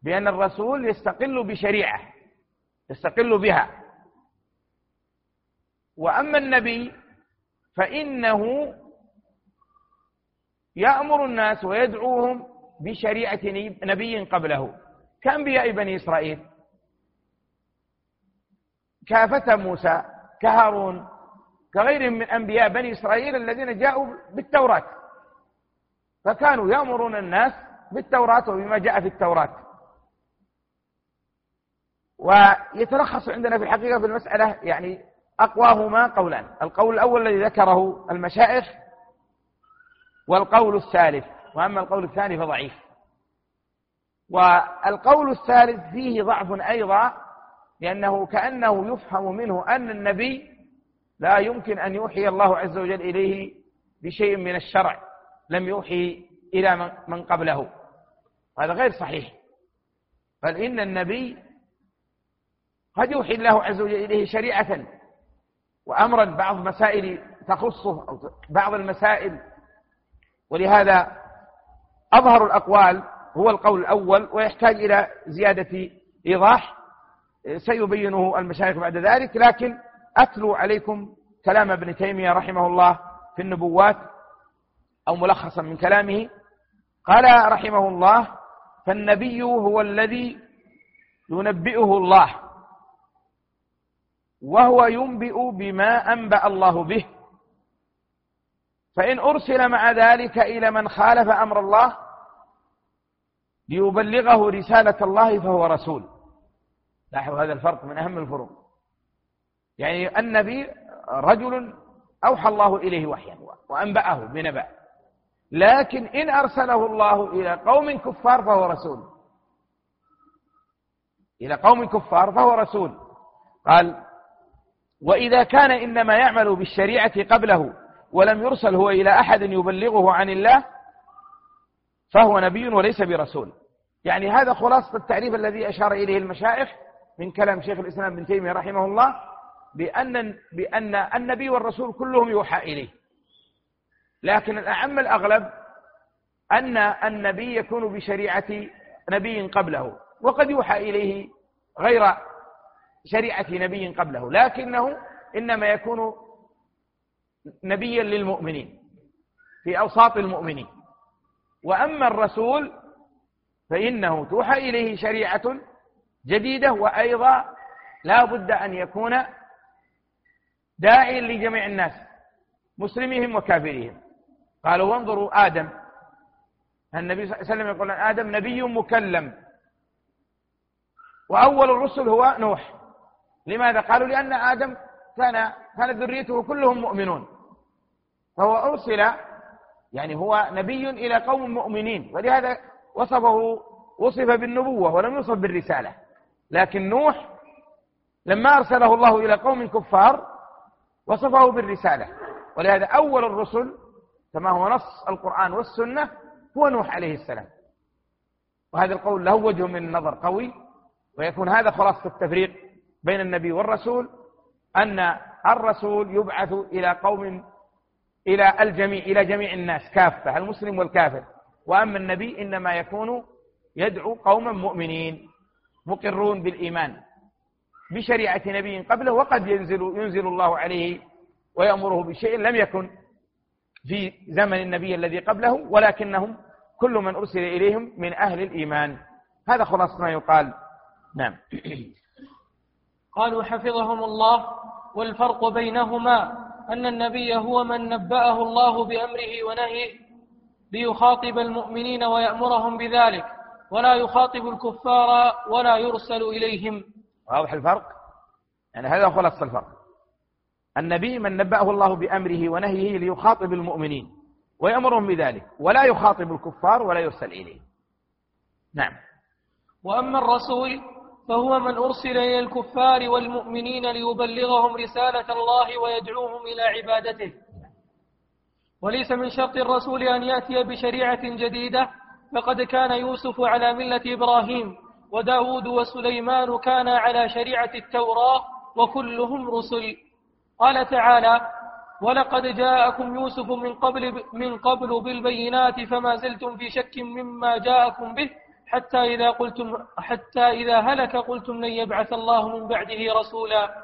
بأن الرسول يستقل بشريعة. يستقل بها. وأما النبي فإنه يأمر الناس ويدعوهم بشريعة نبي قبله. كأنبياء بني إسرائيل. كافة موسى كهارون كغيرهم من أنبياء بني إسرائيل الذين جاءوا بالتوراة. فكانوا يأمرون الناس بالتوراة وبما جاء في التوراة. ويتلخص عندنا في الحقيقة في المسألة يعني أقواهما قولان. القول الأول الذي ذكره المشائخ والقول الثالث وأما القول الثاني فضعيف. والقول الثالث فيه ضعف أيضا لأنه كأنه يفهم منه أن النبي لا يمكن أن يوحي الله عز وجل إليه بشيء من الشرع لم يوحي إلى من قبله. هذا غير صحيح. بل إن النبي قد يوحي الله عز وجل إليه شريعة وأمرا بعض مسائل تخصه أو بعض المسائل ولهذا أظهر الأقوال هو القول الأول ويحتاج إلى زيادة إيضاح سيبينه المشايخ بعد ذلك لكن أتلو عليكم كلام ابن تيمية رحمه الله في النبوات أو ملخصا من كلامه. قال رحمه الله فالنبي هو الذي ينبئه الله وهو ينبئ بما أنبأ الله به. فإن أرسل مع ذلك إلى من خالف أمر الله ليبلغه رسالة الله فهو رسول. لاحظوا هذا الفرق من أهم الفروق. يعني النبي رجل أوحى الله إليه وحيا وأنبأه بنبأ. لكن إن أرسله الله إلى قوم كفار فهو رسول. إلى قوم كفار فهو رسول. قال وإذا كان إنما يعمل بالشريعة قبله ولم يرسل هو إلى أحد يبلغه عن الله فهو نبي وليس برسول. يعني هذا خلاصة التعريف الذي أشار إليه المشايخ من كلام شيخ الإسلام ابن تيمية رحمه الله بأن, بأن النبي والرسول كلهم يوحى إليه. لكن الأعم الأغلب أن النبي يكون بشريعة نبي قبله وقد يوحى إليه غير شريعة نبي قبله لكنه إنما يكون نبيا للمؤمنين في أوساط المؤمنين. وأما الرسول فإنه توحى إليه شريعة جديدة وأيضا لا بد أن يكون داعيا لجميع الناس مسلمهم وكافرهم قالوا وانظروا آدم النبي صلى الله عليه وسلم يقول آدم نبي مكلم وأول الرسل هو نوح. لماذا؟ قالوا لأن آدم كان كانت ذريته كلهم مؤمنون. فهو أرسل يعني هو نبي إلى قوم مؤمنين ولهذا وصفه وصف بالنبوة ولم يوصف بالرسالة. لكن نوح لما أرسله الله إلى قوم كفار وصفه بالرسالة. ولهذا أول الرسل كما هو نص القرآن والسنة هو نوح عليه السلام. وهذا القول له وجه من النظر قوي ويكون هذا خلاصة التفريق. بين النبي والرسول أن الرسول يبعث إلى قوم إلى الجميع إلى جميع الناس كافة المسلم والكافر. وأما النبي إنما يكون يدعو قوما مؤمنين مقرون بالإيمان بشريعة نبي قبله وقد ينزل ينزل الله عليه ويأمره بشيء لم يكن في زمن النبي الذي قبله ولكنهم كل من أرسل إليهم من أهل الإيمان. هذا خلاص ما يقال. نعم. قالوا حفظهم الله والفرق بينهما أن النبي هو من نبأه الله بأمره ونهيه ليخاطب المؤمنين ويأمرهم بذلك ولا يخاطب الكفار ولا يرسل إليهم. واضح الفرق؟ يعني هذا خلاص الفرق. النبي من نبأه الله بأمره ونهيه ليخاطب المؤمنين ويأمرهم بذلك ولا يخاطب الكفار ولا يرسل إليهم. نعم. وأما الرسول فهو من أرسل إلى الكفار والمؤمنين ليبلغهم رسالة الله ويدعوهم إلى عبادته. وليس من شرط الرسول أن يأتي بشريعة جديدة. فقد كان يوسف على ملة إبراهيم وداود وسليمان كانا على شريعة التوراة وكلهم رسل. قال تعالى ولقد جاءكم يوسف من قبل, من قبل بالبينات فما زلتم في شك مما جاءكم به حتى إذا قلتم حتى إذا هلك قلتم لن يبعث الله من بعده رسولا.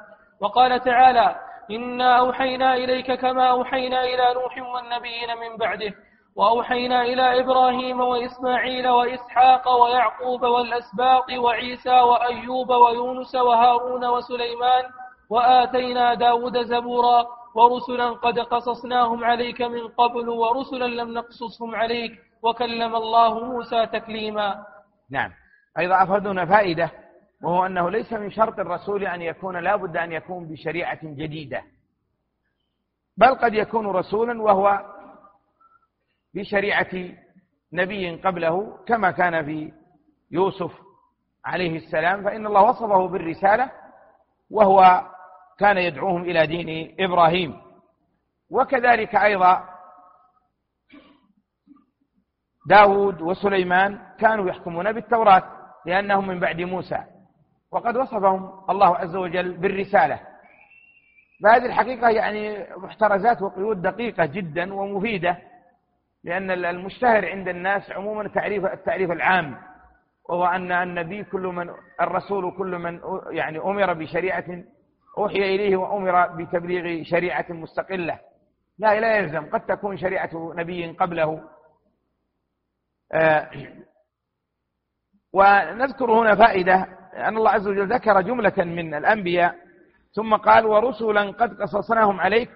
وقال تعالى إنا أوحينا إليك كما أوحينا إلى نوح والنبيين من بعده. وأوحينا إلى إبراهيم وإسماعيل وإسحاق ويعقوب والأسباط وعيسى وأيوب ويونس وهارون وسليمان. وآتينا داود زبورا. ورسلا قد قصصناهم عليك من قبل ورسلا لم نقصصهم عليك. وكلم الله موسى تكليما. نعم. أيضا أفردنا فائدة وهو أنه ليس من شرط الرسول أن يكون لا بد أن يكون بشريعة جديدة. بل قد يكون رسولا وهو بشريعة نبي قبله كما كان في يوسف عليه السلام. فإن الله وصفه بالرسالة وهو كان يدعوهم إلى دين إبراهيم. وكذلك أيضا داود وسليمان كانوا يحكمون بالتوراة لأنهم من بعد موسى. وقد وصفهم الله عز وجل بالرسالة. فهذه الحقيقة يعني محترزات وقيود دقيقة جدا ومفيدة لأن المشتهر عند الناس عموما تعريف التعريف العام وهو أن النبي كل من الرسول كل من يعني أمر بشريعة أوحي إليه وأمر بتبليغ شريعة مستقلة. لا لا يلزم. قد تكون شريعة نبي قبله ونذكر هنا فائدة أن الله عز وجل ذكر جملة من الأنبياء ثم قال ورسلا قد قصصناهم عليك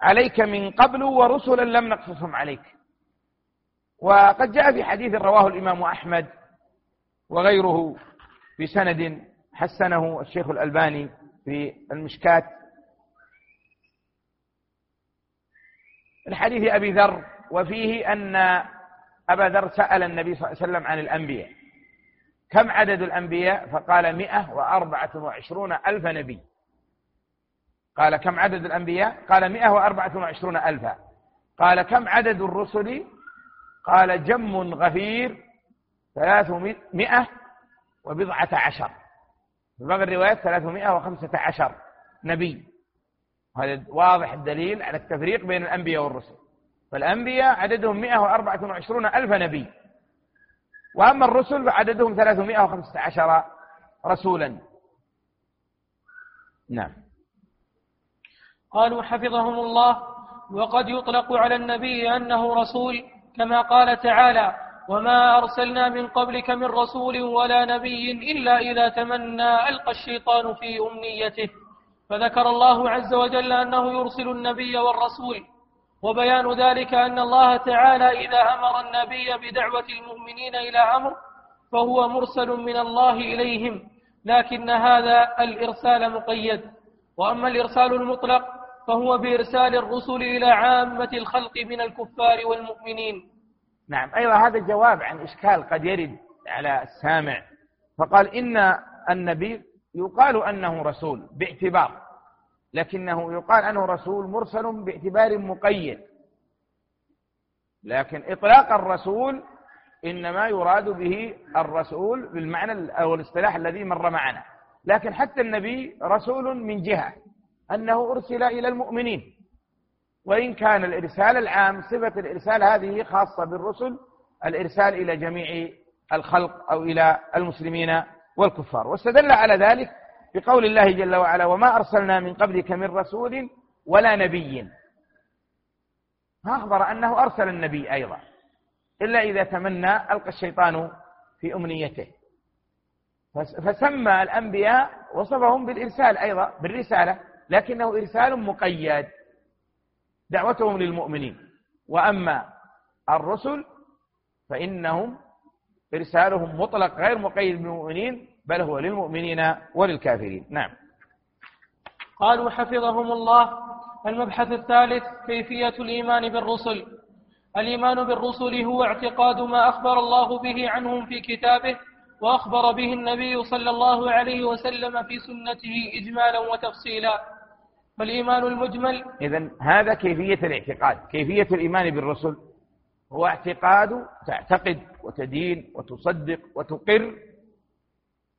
عليك من قبل ورسلا لم نقصصهم عليك. وقد جاء في حديث رواه الإمام أحمد وغيره بسند حسنه الشيخ الألباني في المشكات. الحديث أبي ذر وفيه أن أبا ذر سأل النبي صلى الله عليه وسلم عن الأنبياء. كم عدد الأنبياء؟ فقال مئة وأربعة وعشرون ألف نبي. قال كم عدد الأنبياء؟ قال مئة وأربعة وعشرون ألفا قال كم عدد الرسل؟ قال جم غفير ثلاثمائة وبضعة عشر. في بعض الروايات 315 نبي. هذا واضح الدليل على التفريق بين الأنبياء والرسل. فالأنبياء عددهم 124 ألف نبي. وأما الرسل فعددهم 315 رسولا. نعم. قالوا حفظهم الله وقد يطلق على النبي أنه رسول كما قال تعالى وما أرسلنا من قبلك من رسول ولا نبي إلا إذا تمنى ألقى الشيطان في أمنيته فذكر الله عز وجل أنه يرسل النبي والرسول وبيان ذلك أن الله تعالى إذا أمر النبي بدعوة المؤمنين إلى أمر فهو مرسل من الله إليهم لكن هذا الإرسال مقيد. وأما الإرسال المطلق فهو بإرسال الرسل إلى عامة الخلق من الكفار والمؤمنين. نعم أيضا هذا جواب عن إشكال قد يرد على السامع. فقال إن النبي يقال أنه رسول باعتبار. لكنه يقال أنه رسول مرسل باعتبار مقيد. لكن إطلاق الرسول إنما يراد به الرسول بالمعنى أو الاصطلاح الذي مر معنا. لكن حتى النبي رسول من جهة أنه أرسل إلى المؤمنين. وإن كان الإرسال العام صفة الإرسال هذه خاصة بالرسل الإرسال إلى جميع الخلق أو إلى المسلمين والكفار. واستدل على ذلك بقول الله جل وعلا وما أرسلنا من قبلك من رسول ولا نبي. فأخبر أنه أرسل النبي أيضا إلا إذا تمنى ألقى الشيطان في أمنيته. فسمى الأنبياء وصفهم بالإرسال أيضا بالرسالة لكنه إرسال مقيد. دعوتهم للمؤمنين. وأما الرسل فإنهم إرسالهم مطلق غير مقيد بالمؤمنين. بل هو للمؤمنين وللكافرين. نعم. قالوا حفظهم الله المبحث الثالث كيفية الإيمان بالرسل. الإيمان بالرسل هو اعتقاد ما أخبر الله به عنهم في كتابه وأخبر به النبي صلى الله عليه وسلم في سنته إجمالا وتفصيلا. فالإيمان المجمل إذا هذا كيفية الاعتقاد. كيفية الإيمان بالرسل؟ هو اعتقاد تعتقد وتدين وتصدق وتقر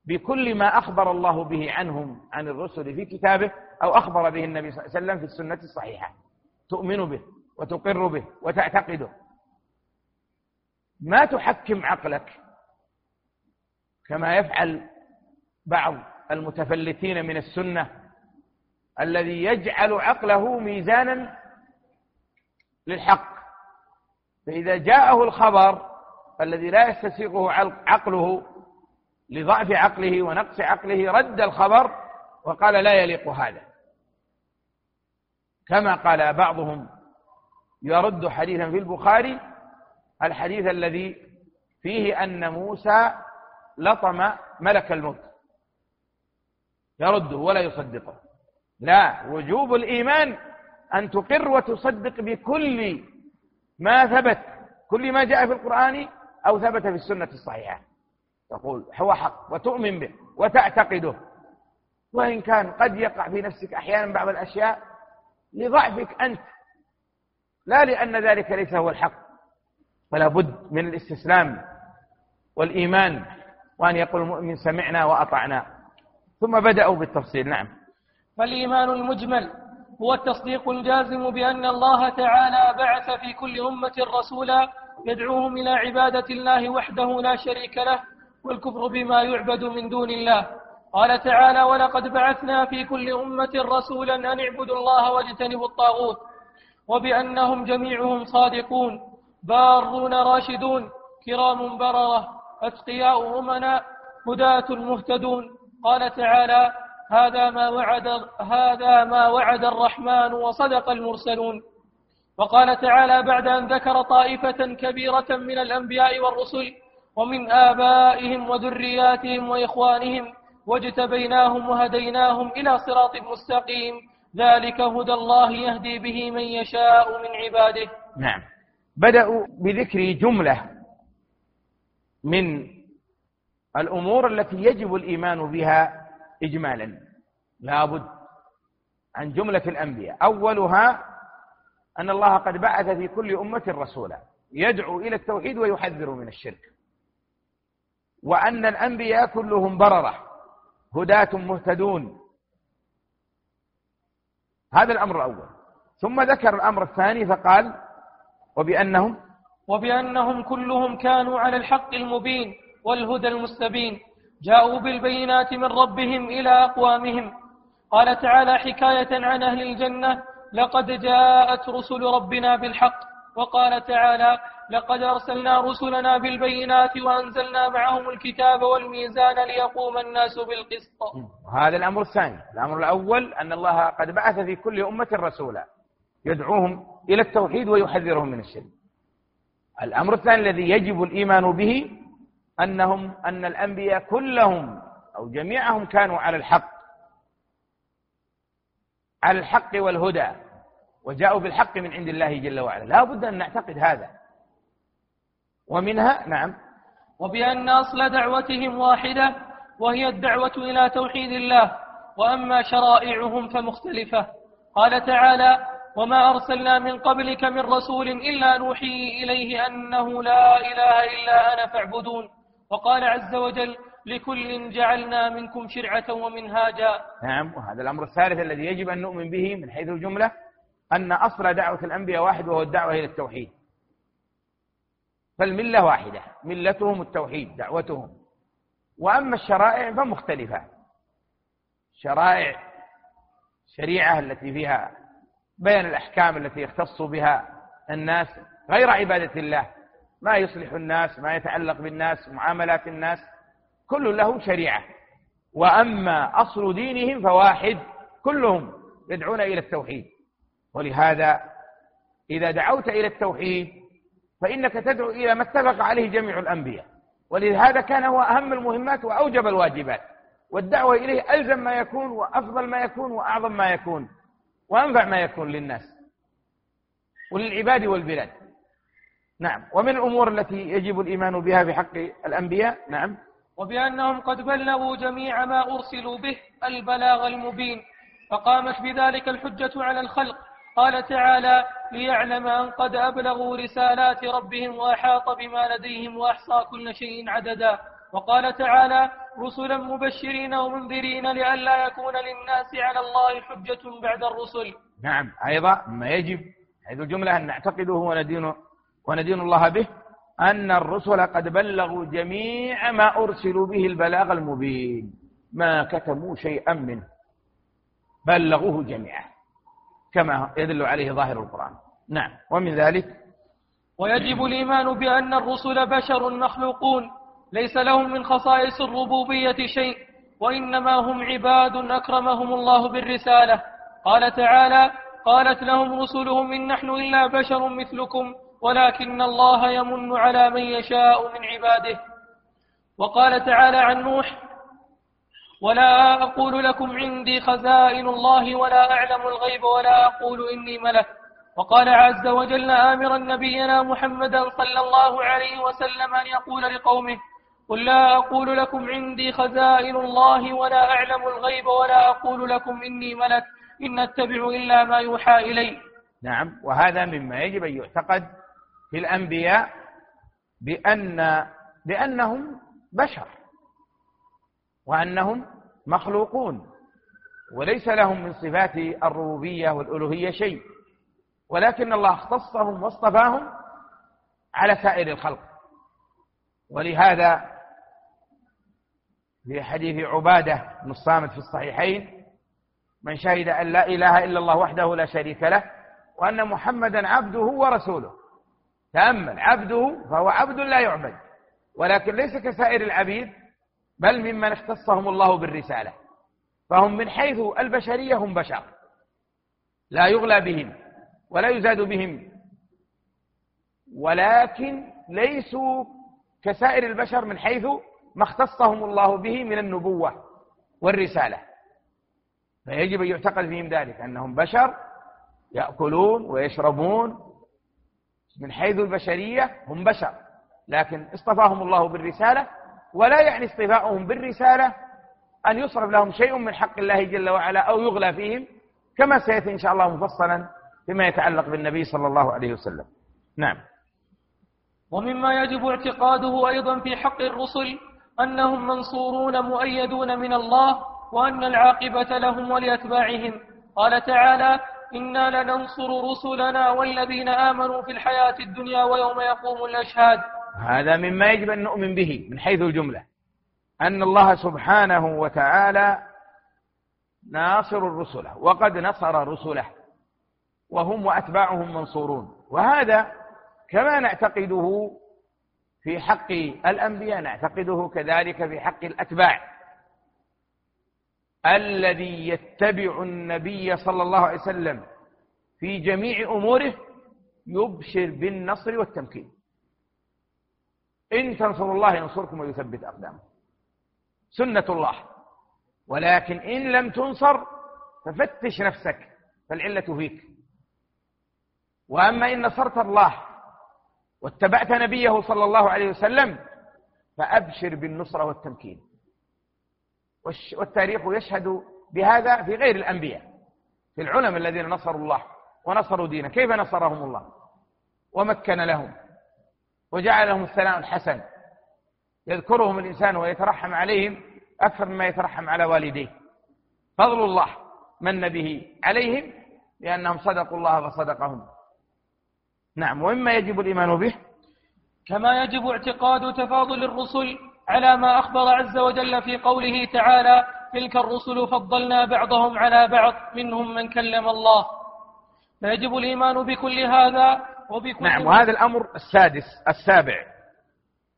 بكل ما أخبر الله به عنهم عن الرسل في كتابه أو أخبر به النبي صلى الله عليه وسلم في السنة الصحيحة. تؤمن به وتقر به وتعتقده ما تحكم عقلك كما يفعل بعض المتفلتين من السنة الذي يجعل عقله ميزانا للحق. فإذا جاءه الخبر الذي لا يستسيغه عقله لضعف عقله ونقص عقله رد الخبر وقال لا يليق هذا. كما قال بعضهم يرد حديثا في البخاري الحديث الذي فيه أن موسى لطم ملك الموت. يرده ولا يصدقه. لا وجوب الإيمان أن تقر وتصدق بكل ما ثبت كل ما جاء في القرآن أو ثبت في السنة الصحيحة. تقول هو حق وتؤمن به وتعتقده. وإن كان قد يقع في نفسك أحيانا بعض الأشياء لضعفك أنت لا لأن ذلك ليس هو الحق. فلا بد من الاستسلام والإيمان وأن يقول المؤمن سمعنا وأطعنا. ثم بدأوا بالتفصيل نعم. فالإيمان المجمل هو التصديق الجازم بأن الله تعالى بعث في كل أمة رسولا يدعوهم إلى عبادة الله وحده لا شريك له والكفر بما يعبد من دون الله. قال تعالى ولقد بعثنا في كل أمة رسولا أن اعبدوا الله واجتنبوا الطاغوت وبأنهم جميعهم صادقون بارون راشدون كرام بررة أتقياء أمنا هداة مهتدون. قال تعالى هذا ما وعد هذا ما وعد الرحمن وصدق المرسلون. وقال تعالى بعد أن ذكر طائفة كبيرة من الأنبياء والرسل ومن آبائهم وذرياتهم وإخوانهم واجتبيناهم وهديناهم إلى صراط مستقيم. ذلك هدى الله يهدي به من يشاء من عباده. نعم. بدأوا بذكر جملة من الأمور التي يجب الإيمان بها إجمالا. لابد عن جملة الأنبياء. أولها أن الله قد بعث في كل أمة رسولا. يدعو إلى التوحيد ويحذر من الشرك. وأن الأنبياء كلهم بررة هداة مهتدون. هذا الأمر الأول. ثم ذكر الأمر الثاني فقال وبأنهم؟ وبأنهم كلهم كانوا على الحق المبين والهدى المستبين. جاءوا بالبينات من ربهم إلى أقوامهم. قال تعالى حكاية عن أهل الجنة لقد جاءت رسل ربنا بالحق. وقال تعالى لقد أرسلنا رسلنا بالبينات وأنزلنا معهم الكتاب والميزان ليقوم الناس بالقسط. هذا الأمر الثاني. الأمر الأول أن الله قد بعث في كل أمة رسولا يدعوهم إلى التوحيد ويحذرهم من الشرك. الأمر الثاني الذي يجب الإيمان به أنهم أن الأنبياء كلهم أو جميعهم كانوا على الحق. على الحق والهدى. وجاءوا بالحق من عند الله جل وعلا. لا بد أن نعتقد هذا. ومنها نعم. وبأن أصل دعوتهم واحدة وهي الدعوة إلى توحيد الله. وأما شرائعهم فمختلفة. قال تعالى وما أرسلنا من قبلك من رسول إلا نوحي إليه أنه لا إله إلا أنا فاعبدون. وقال عز وجل لكل جعلنا منكم شرعة ومنهاجا. نعم وهذا الأمر الثالث الذي يجب أن نؤمن به من حيث الجملة. أن أصل دعوة الأنبياء واحد وهو الدعوة إلى التوحيد. فالملة واحدة ملتهم التوحيد دعوتهم. وأما الشرائع فمختلفة. شرائع شريعة التي فيها بيان الأحكام التي يختص بها الناس غير عبادة الله. ما يصلح الناس ما يتعلق بالناس معاملات الناس كل له شريعة. وأما أصل دينهم فواحد كلهم يدعون إلى التوحيد. ولهذا إذا دعوت إلى التوحيد فإنك تدعو إلى ما اتفق عليه جميع الأنبياء. ولهذا كان هو أهم المهمات وأوجب الواجبات. والدعوة إليه ألزم ما يكون وأفضل ما يكون وأعظم ما يكون وأنفع ما يكون للناس وللعباد والبلاد. نعم. ومن الأمور التي يجب الإيمان بها بحق الأنبياء؟ نعم. وبأنهم قد بلغوا جميع ما أرسلوا به البلاغ المبين فقامت بذلك الحجة على الخلق قال تعالى ليعلم أن قد أبلغوا رسالات ربهم وأحاط بما لديهم وأحصى كل شيء عددا. وقال تعالى رسلا مبشرين ومنذرين لئلا يكون للناس على الله حجة بعد الرسل. نعم أيضا ما يجب هذه الجملة أن نعتقده وندين وندين الله به أن الرسل قد بلغوا جميع ما أرسلوا به البلاغ المبين. ما كتموا شيئا منه. بلغوه جميعا. كما يدل عليه ظاهر القرآن. نعم. ومن ذلك ويجب الإيمان بأن الرسل بشر مخلوقون. ليس لهم من خصائص الربوبية شيء وإنما هم عباد أكرمهم الله بالرسالة. قال تعالى قالت لهم رسلهم إن نحن إلا بشر مثلكم ولكن الله يمن على من يشاء من عباده. وقال تعالى عن نوح ولا أقول لكم عندي خزائن الله ولا أعلم الغيب ولا أقول إني ملك. وقال عز وجل آمرا نبينا محمدا صلى الله عليه وسلم أن يقول لقومه قل لا أقول لكم عندي خزائن الله ولا أعلم الغيب ولا أقول لكم إني ملك إن أتبع إلا ما يوحى إلي. نعم وهذا مما يجب أن يعتقد في الأنبياء بأن بأنهم بشر. وأنهم مخلوقون وليس لهم من صفات الربوبية والألوهية شيء ولكن الله اختصهم واصطفاهم على سائر الخلق. ولهذا في حديث عبادة بن الصامت في الصحيحين من شهد أن لا إله إلا الله وحده لا شريك له وأن محمدا عبده ورسوله. تأمل عبده فهو عبد لا يعبد ولكن ليس كسائر العبيد بل ممن اختصهم الله بالرسالة. فهم من حيث البشرية هم بشر. لا يغلى بهم ولا يزاد بهم. ولكن ليسوا كسائر البشر من حيث ما اختصهم الله به من النبوة والرسالة. فيجب أن يعتقد فيهم ذلك أنهم بشر يأكلون ويشربون. من حيث البشرية هم بشر لكن اصطفاهم الله بالرسالة ولا يعني اصطفاؤهم بالرسالة أن يصرف لهم شيء من حق الله جل وعلا أو يغلى فيهم كما سيأتي إن شاء الله مفصلا فيما يتعلق بالنبي صلى الله عليه وسلم. نعم. ومما يجب اعتقاده أيضا في حق الرسل أنهم منصورون مؤيدون من الله وأن العاقبة لهم ولأتباعهم. قال تعالى إنا لننصر رسلنا والذين آمنوا في الحياة الدنيا ويوم يقوم الأشهاد. هذا مما يجب أن نؤمن به من حيث الجملة. أن الله سبحانه وتعالى ناصر الرسل وقد نصر رسله وهم وأتباعهم منصورون. وهذا كما نعتقده في حق الأنبياء نعتقده كذلك في حق الأتباع. الذي يتبع النبي صلى الله عليه وسلم في جميع أموره يبشر بالنصر والتمكين. إن تنصروا الله ينصركم ويثبت أقدامكم. سنة الله. ولكن إن لم تنصر ففتش نفسك فالعلة فيك وأما إن نصرت الله واتبعت نبيه صلى الله عليه وسلم فأبشر بالنصرة والتمكين. والتاريخ يشهد بهذا في غير الأنبياء في العلماء الذين نصروا الله ونصروا دينه. كيف نصرهم الله؟ ومكن لهم. وجعل لهم الثناء الحسن يذكرهم الإنسان ويترحم عليهم أكثر مما يترحم على والديه. فضل الله من به عليهم لأنهم صدقوا الله فصدقهم نعم ومما يجب الإيمان به؟ كما يجب اعتقاد تفاضل الرسل على ما أخبر عز وجل في قوله تعالى تلك الرسل فضلنا بعضهم على بعض منهم من كلم الله. فيجب الإيمان بكل هذا نعم وهذا الأمر السادس السابع.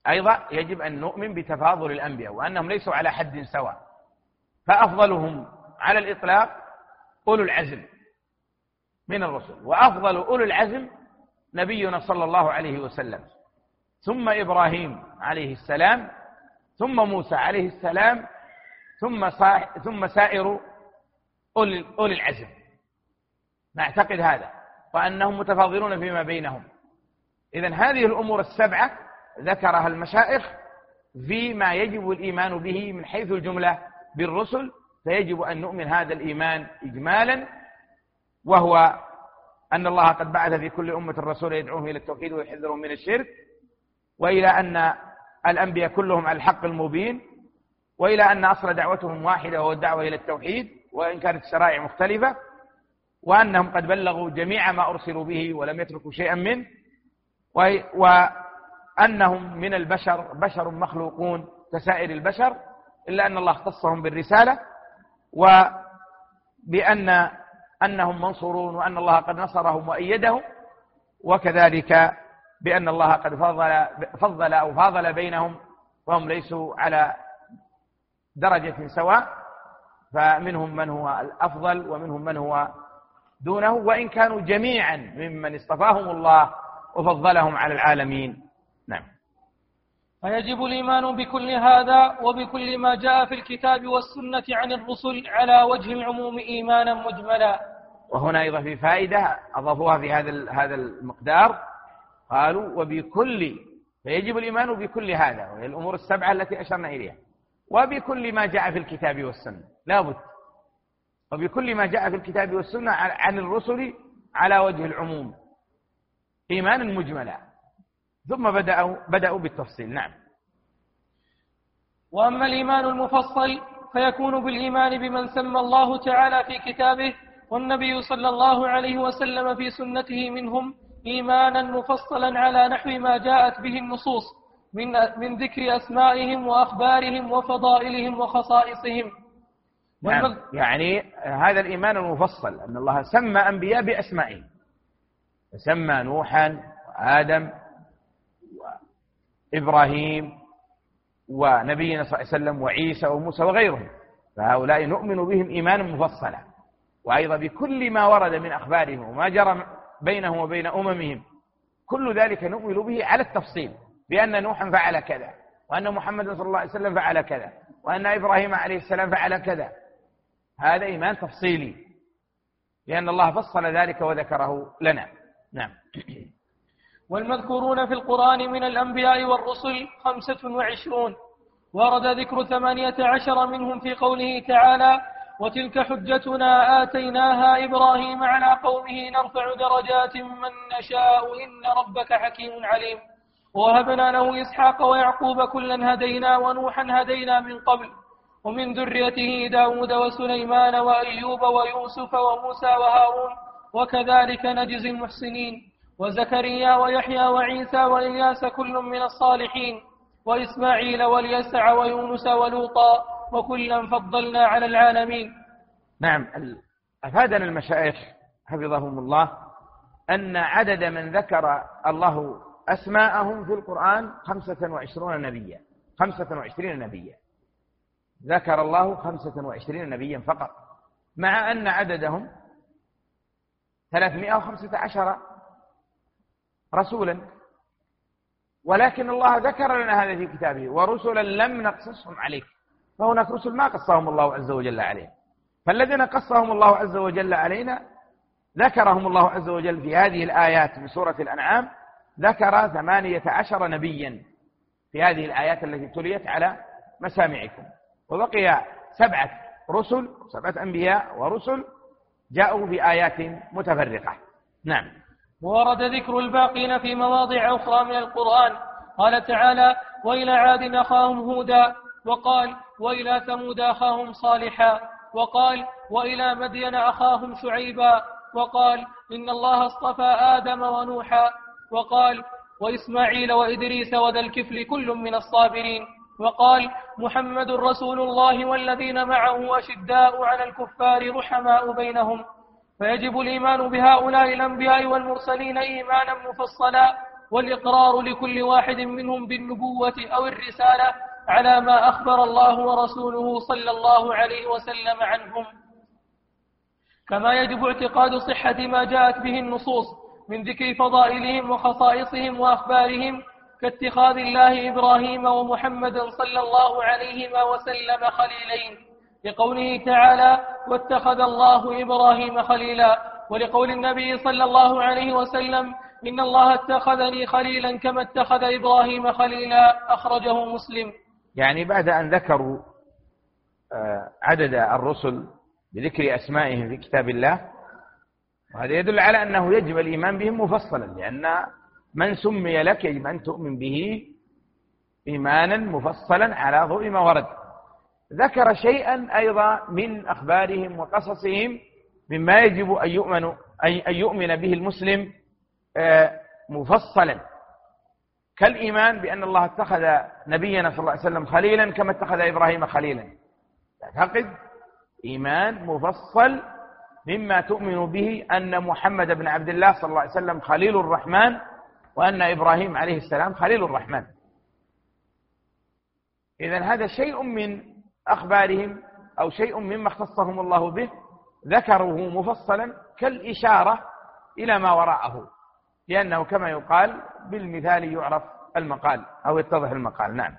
أيضا يجب أن نؤمن بتفاضل الأنبياء وأنهم ليسوا على حد سواء. فأفضلهم على الإطلاق أولو العزم من الرسل وأفضل أولو العزم نبينا صلى الله عليه وسلم. ثم إبراهيم عليه السلام ثم موسى عليه السلام ثم ثم سائر أولي, العزم. نعتقد هذا. وأنهم متفاضلون فيما بينهم. إذا هذه الأمور السبعة ذكرها المشائخ فيما يجب الإيمان به من حيث الجملة بالرسل. فيجب أن نؤمن هذا الإيمان إجمالا وهو أن الله قد بعث في كل أمة الرسول يدعوهم إلى التوحيد ويحذرهم من الشرك وإلى أن الأنبياء كلهم على الحق المبين وإلى أن أصل دعوتهم واحدة وهو الدعوة إلى التوحيد وإن كانت الشرائع مختلفة. وأنهم قد بلغوا جميع ما أرسلوا به ولم يتركوا شيئا منه وأنهم من البشر بشر مخلوقون كسائر البشر إلا أن الله اختصهم بالرسالة وبأن أنهم منصورون وأن الله قد نصرهم وأيدهم وكذلك بأن الله قد فضل, فضل أو فاضل بينهم وهم ليسوا على درجة سواء فمنهم من هو الأفضل ومنهم من هو دونه وإن كانوا جميعا ممن اصطفاهم الله وفضلهم على العالمين. نعم. فيجب الإيمان بكل هذا وبكل ما جاء في الكتاب والسنة عن الرسل على وجه العموم إيمانا مجملا. وهنا أيضا في فائدة أضافوها في هذا هذا المقدار. قالوا وبكل فيجب الإيمان بكل هذا وهي الأمور السبعة التي أشرنا إليها. وبكل ما جاء في الكتاب والسنة. لا بد. وبكل ما جاء في الكتاب والسنة عن الرسل على وجه العموم. إيمانا مجملا. ثم بدأوا, بدأوا بالتفصيل. نعم. وأما الإيمان المفصل فيكون بالإيمان بمن سمى الله تعالى في كتابه والنبي صلى الله عليه وسلم في سنته منهم إيمانا مفصلا على نحو ما جاءت به النصوص من, من ذكر أسمائهم وأخبارهم وفضائلهم وخصائصهم. نعم. يعني هذا الإيمان المفصل أن الله سمى أنبياء بأسمائهم. سمى نوحا وآدم وإبراهيم ونبينا صلى الله عليه وسلم وعيسى وموسى وغيرهم. فهؤلاء نؤمن بهم إيمانا مفصلا. وأيضا بكل ما ورد من أخبارهم وما جرى بينهم وبين أممهم كل ذلك نؤمن به على التفصيل بأن نوحا فعل كذا وأن محمد صلى الله عليه وسلم فعل كذا وأن إبراهيم عليه السلام فعل كذا. هذا إيمان تفصيلي لأن الله فصل ذلك وذكره لنا. نعم. والمذكورون في القرآن من الأنبياء والرسل خمسة وعشرون ورد ذكر ثمانية عشر منهم في قوله تعالى وتلك حجتنا آتيناها إبراهيم على قومه نرفع درجات من نشاء إن ربك حكيم عليم. ووهبنا له إسحاق ويعقوب كلا هدينا ونوحا هدينا من قبل ومن ذريته داود وسليمان وأيوب ويوسف وموسى وهارون وكذلك نجزي المحسنين وزكريا ويحيى وعيسى وإلياس كل من الصالحين وإسماعيل واليسع ويونس ولوطا وكلا فضلنا على العالمين. نعم أفادنا المشايخ حفظهم الله أن عدد من ذكر الله أسماءهم في القرآن خمسة وعشرون نبيا خمسة وعشرين نبيا. ذكر الله خمسة وعشرين نبيا فقط مع أن عددهم ثلاثمائة وخمسة عشر رسولا. ولكن الله ذكر لنا هذا في كتابه ورسلا لم نقصصهم عليك فهناك رسل ما قصهم الله عز وجل عليهم فالذين قصهم الله عز وجل علينا ذكرهم الله عز وجل في هذه الآيات في سورة الأنعام ذكر ثمانية عشر نبيا في هذه الآيات التي تليت على مسامعكم. وبقي سبعة رسل سبعة أنبياء ورسل جاءوا بآيات متفرقة. نعم. ورد ذكر الباقين في مواضع أخرى من القرآن. قال تعالى وإلى عاد أخاهم هودا وقال وإلى ثمود أخاهم صالحا وقال وإلى مدين أخاهم شعيبا وقال إن الله اصطفى آدم ونوحا وقال وإسماعيل وإدريس وذا الكفل كل من الصابرين. وقال محمد رسول الله والذين معه أشداء على الكفار رحماء بينهم. فيجب الإيمان بهؤلاء الأنبياء والمرسلين إيمانا مفصلا والإقرار لكل واحد منهم بالنبوة أو الرسالة على ما أخبر الله ورسوله صلى الله عليه وسلم عنهم. كما يجب اعتقاد صحة ما جاءت به النصوص من ذكر فضائلهم وخصائصهم وأخبارهم كاتخاذ الله إبراهيم ومحمدا صلى الله عليهما وسلم خليلين. لقوله تعالى واتخذ الله إبراهيم خليلا. ولقول النبي صلى الله عليه وسلم إن الله اتخذني خليلا كما اتخذ إبراهيم خليلا. أخرجه مسلم. يعني بعد أن ذكروا آه، عدد الرسل بذكر أسمائهم في كتاب الله وهذا يدل على أنه يجب الإيمان بهم مفصلا لأن من سمي لك يجب أن تؤمن به إيمانا مفصلا على ضوء ما ورد. ذكر شيئا أيضا من أخبارهم وقصصهم مما يجب أن يؤمن أن يؤمن به المسلم آه، مفصلا. كالإيمان بأن الله اتخذ نبينا صلى الله عليه وسلم خليلا كما اتخذ إبراهيم خليلا. تعتقد إيمان مفصل مما تؤمن به أن محمد بن عبد الله صلى الله عليه وسلم خليل الرحمن وأن إبراهيم عليه السلام خليل الرحمن. إذا هذا شيء من أخبارهم أو شيء مما اختصهم الله به ذكروه مفصلا كالإشارة إلى ما وراءه لأنه كما يقال بالمثال يعرف المقال أو يتضح المقال. نعم.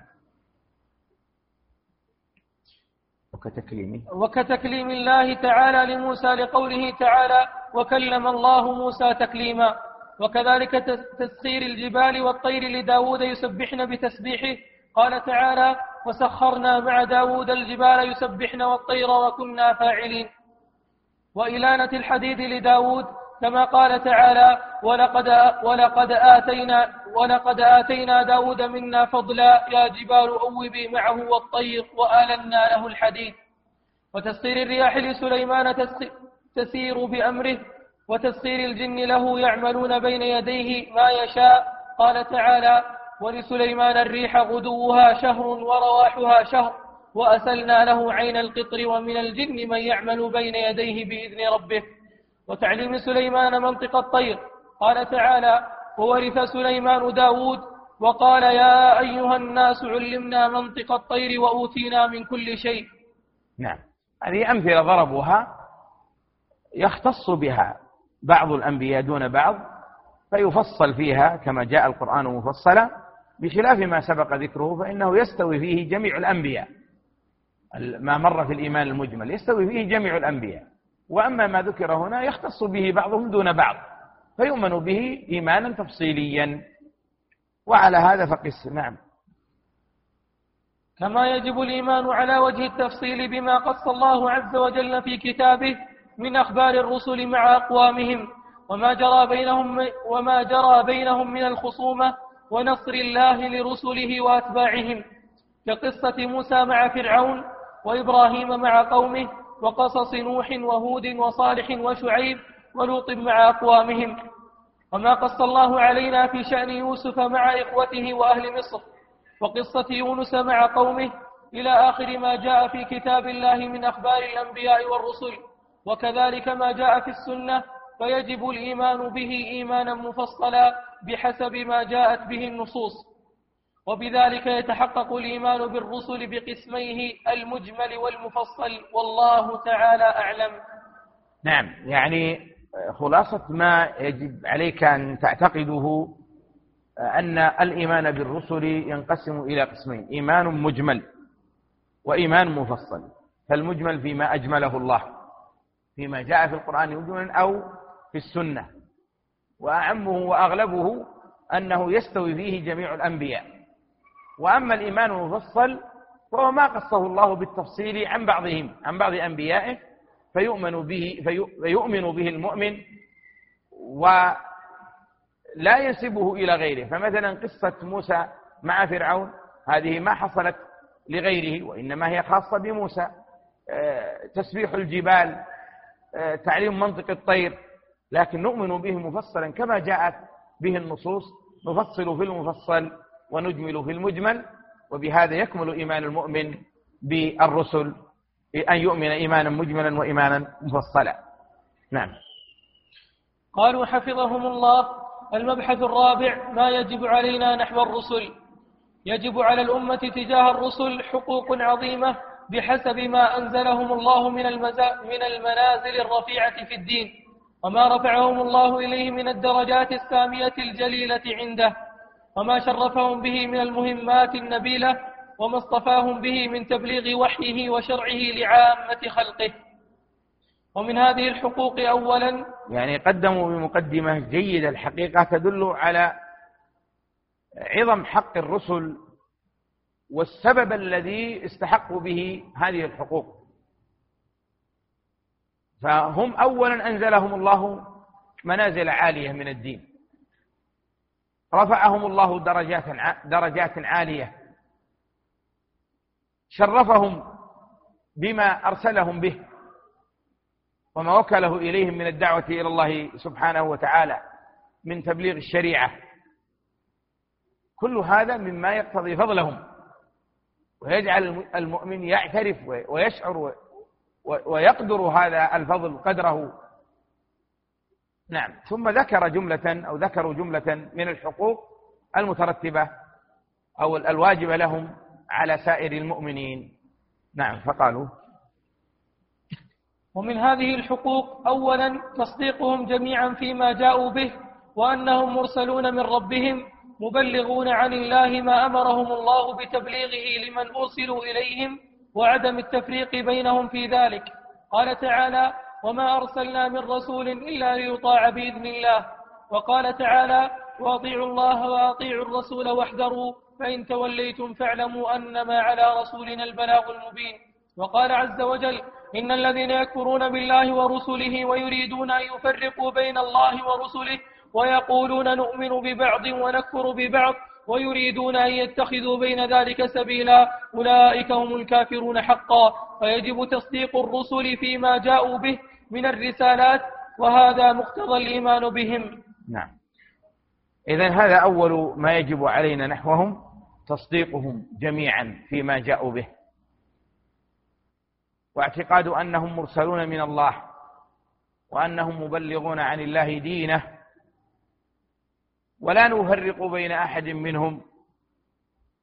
وكتكليمه وكتكليم الله تعالى لموسى لقوله تعالى وكلم الله موسى تكليما وكذلك تسخير الجبال والطير لداود يسبحن بتسبيحه. قال تعالى وسخرنا مع داود الجبال يسبحن والطير وكنا فاعلين. وإلانة الحديد لداود كما قال تعالى ولقد, ولقد آتينا ولقد آتينا داود منا فضلا يا جبال أوبي معه والطير وآلنا له الحديد. وتسخير الرياح لسليمان تسير بأمره. وتسخير الجن له يعملون بين يديه ما يشاء. قال تعالى ولسليمان الريح غدوها شهر ورواحها شهر وأسلنا له عين القطر ومن الجن من يعمل بين يديه بإذن ربه. وتعليم سليمان منطق الطير. قال تعالى وورث سليمان داود وقال يا أيها الناس علمنا منطق الطير وأوتينا من كل شيء. نعم. هذه أمثلة ضربوها يختص بها. بعض الأنبياء دون بعض فيفصل فيها كما جاء القرآن مفصلا بخلاف ما سبق ذكره فإنه يستوي فيه جميع الأنبياء. ما مر في الإيمان المجمل يستوي فيه جميع الأنبياء. وأما ما ذكر هنا يختص به بعضهم دون بعض فيؤمن به إيمانا تفصيليا. وعلى هذا فقس نعم. كما يجب الإيمان على وجه التفصيل بما قص الله عز وجل في كتابه من أخبار الرسل مع أقوامهم وما جرى بينهم وما جرى بينهم من الخصومة ونصر الله لرسله وأتباعهم. كقصة موسى مع فرعون وإبراهيم مع قومه وقصص نوح وهود وصالح وشعيب ولوط مع أقوامهم. وما قص الله علينا في شأن يوسف مع إخوته وأهل مصر. وقصة يونس مع قومه إلى آخر ما جاء في كتاب الله من أخبار الأنبياء والرسل. وكذلك ما جاء في السنة فيجب الإيمان به إيمانا مفصلا بحسب ما جاءت به النصوص. وبذلك يتحقق الإيمان بالرسل بقسميه المجمل والمفصل والله تعالى أعلم. نعم يعني خلاصة ما يجب عليك أن تعتقده أن الإيمان بالرسل ينقسم إلى قسمين إيمان مجمل وإيمان مفصل. فالمجمل فيما أجمله الله. فيما جاء في القرآن مجملا أو في السنة. وأعمه وأغلبه أنه يستوي فيه جميع الأنبياء. وأما الإيمان المفصل فهو ما قصه الله بالتفصيل عن بعضهم عن بعض أنبيائه فيؤمن به فيؤمن به المؤمن ولا ينسبه إلى غيره. فمثلا قصة موسى مع فرعون هذه ما حصلت لغيره وإنما هي خاصة بموسى. آه، تسبيح الجبال تعليم منطق الطير لكن نؤمن به مفصلا كما جاءت به النصوص نفصل في المفصل ونجمل في المجمل وبهذا يكمل إيمان المؤمن بالرسل أن يؤمن إيمانا مجملا وإيمانا مفصلا. نعم. قالوا حفظهم الله المبحث الرابع ما يجب علينا نحو الرسل. يجب على الأمة تجاه الرسل حقوق عظيمة بحسب ما أنزلهم الله من, من المنازل الرفيعة في الدين وما رفعهم الله إليه من الدرجات السامية الجليلة عنده وما شرفهم به من المهمات النبيلة وما اصطفاهم به من تبليغ وحيه وشرعه لعامة خلقه. ومن هذه الحقوق أولا يعني قدموا بمقدمة جيدة الحقيقة تدل على عظم حق الرسل والسبب الذي استحقوا به هذه الحقوق. فهم أولا أنزلهم الله منازل عالية من الدين. رفعهم الله درجات درجات عالية. شرفهم بما أرسلهم به. وما وكله إليهم من الدعوة إلى الله سبحانه وتعالى من تبليغ الشريعة. كل هذا مما يقتضي فضلهم. ويجعل المؤمن يعترف ويشعر ويقدر هذا الفضل قدره. نعم. ثم ذكر جملة أو ذكروا جملة من الحقوق المترتبة أو الواجبة لهم على سائر المؤمنين. نعم فقالوا. ومن هذه الحقوق أولا تصديقهم جميعا فيما جاءوا به وأنهم مرسلون من ربهم مبلغون عن الله ما أمرهم الله بتبليغه لمن أرسلوا إليهم وعدم التفريق بينهم في ذلك. قال تعالى وما أرسلنا من رسول إلا ليطاع بإذن الله وقال تعالى وأطيعوا الله وأطيعوا الرسول واحذروا فإن توليتم فاعلموا أنما على رسولنا البلاغ المبين وقال عز وجل إن الذين يكفرون بالله ورسله ويريدون أن يفرقوا بين الله ورسله ويقولون نؤمن ببعض ونكفر ببعض ويريدون أن يتخذوا بين ذلك سبيلا. أولئك هم الكافرون حقا. فيجب تصديق الرسل فيما جاءوا به من الرسالات وهذا مقتضى الإيمان بهم. نعم. إذا هذا أول ما يجب علينا نحوهم تصديقهم جميعا فيما جاءوا به. واعتقاد أنهم مرسلون من الله وأنهم مبلغون عن الله دينه ولا نفرق بين أحد منهم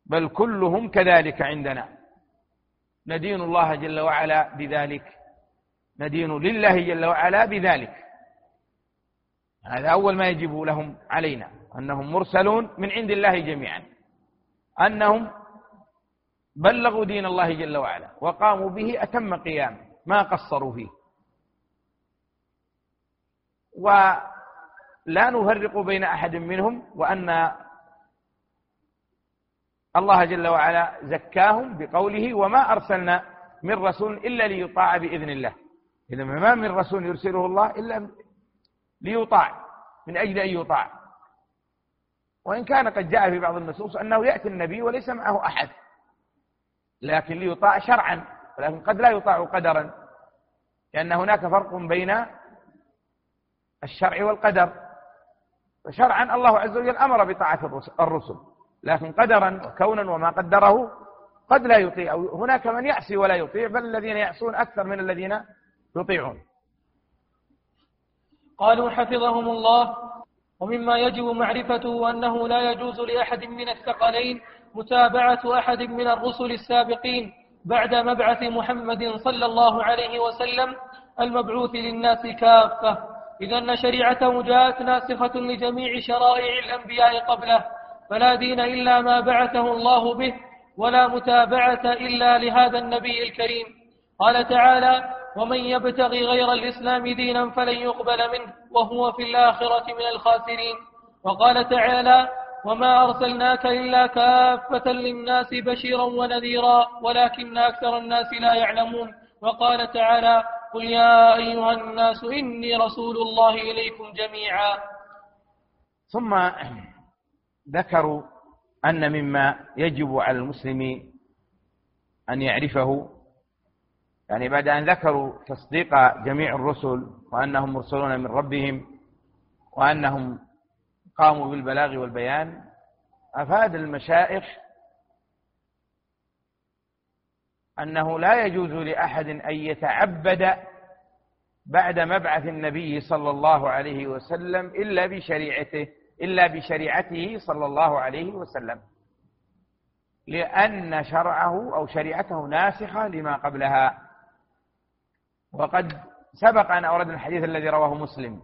بل كلهم كذلك عندنا. ندين الله جل وعلا بذلك ندين لله جل وعلا بذلك. هذا أول ما يجب لهم علينا أنهم مرسلون من عند الله جميعا. أنهم بلغوا دين الله جل وعلا وقاموا به أتم قيام ما قصروا فيه. ولا نفرق بين أحد منهم وأن الله جل وعلا زكاهم بقوله وما أرسلنا من رسول إلا ليطاع بإذن الله. إذا ما من رسول يرسله الله إلا ليطاع. من أجل أن يطاع. وإن كان قد جاء في بعض النصوص أنه يأتي النبي وليس معه أحد. لكن ليطاع شرعا ولكن قد لا يطاع قدرا. لأن هناك فرق بين الشرع والقدر. فشرعا الله عز وجل أمر بطاعة الرسل لكن قدرا وكونا وما قدره قد لا يطيع. هناك من يعصي ولا يطيع بل الذين يعصون أكثر من الذين يطيعون. قالوا حفظهم الله ومما يجب معرفته أنه لا يجوز لأحد من الثقلين متابعة أحد من الرسل السابقين بعد مبعث محمد صلى الله عليه وسلم المبعوث للناس كافة إذا أن شريعته جاءت ناسخة لجميع شرائع الأنبياء قبله فلا دين إلا ما بعثه الله به ولا متابعة إلا لهذا النبي الكريم. قال تعالى ومن يبتغي غير الإسلام دينا فلن يقبل منه وهو في الآخرة من الخاسرين. وقال تعالى وما أرسلناك إلا كافة للناس بشيرا ونذيرا ولكن أكثر الناس لا يعلمون. وقال تعالى قل يا أيها الناس إني رسول الله إليكم جميعا. ثم ذكروا أن مما يجب على المسلم أن يعرفه يعني بعد أن ذكروا تصديق جميع الرسل وأنهم مرسلون من ربهم وأنهم قاموا بالبلاغ والبيان أفاد المشائخ أنه لا يجوز لأحد أن يتعبد بعد مبعث النبي صلى الله عليه وسلم إلا بشريعته إلا بشريعته صلى الله عليه وسلم. لأن شرعه أو شريعته ناسخة لما قبلها. وقد سبق أن أوردنا الحديث الذي رواه مسلم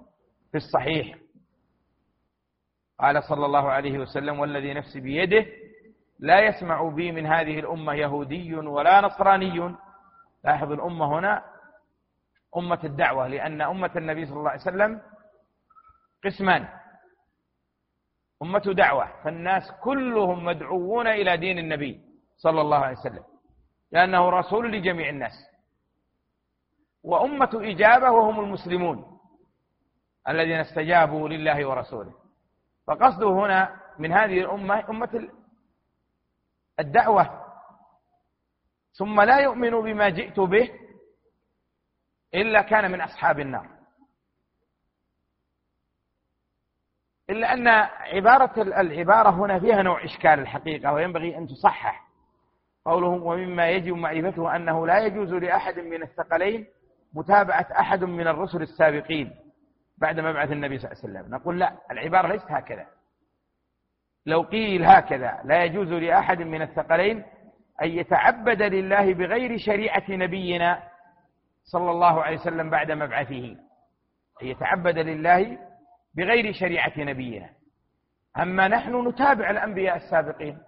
في الصحيح. قال صلى الله عليه وسلم والذي نفسي بيده لا يسمع بي من هذه الأمة يهودي ولا نصراني. لاحظ الأمة هنا أمة الدعوة لأن أمة النبي صلى الله عليه وسلم قسمان أمة دعوة. فالناس كلهم مدعوون إلى دين النبي صلى الله عليه وسلم لأنه رسول لجميع الناس. وأمة إجابة وهم المسلمون الذين استجابوا لله ورسوله. فقصده هنا من هذه الأمة أمة الدعوة. ثم لا يؤمن بما جئت به إلا كان من أصحاب النار. إلا أن عبارة العبارة هنا فيها نوع إشكال الحقيقة وينبغي أن تصحح. قوله ومما يجب معرفته أنه لا يجوز لأحد من الثقلين متابعة أحد من الرسل السابقين بعد مبعث النبي صلى الله عليه وسلم. نقول لا العبارة ليست هكذا. لو قيل هكذا لا يجوز لأحد من الثقلين أن يتعبد لله بغير شريعة نبينا صلى الله عليه وسلم بعد مبعثه. أن يتعبد لله بغير شريعة نبينا. أما نحن نتابع الأنبياء السابقين.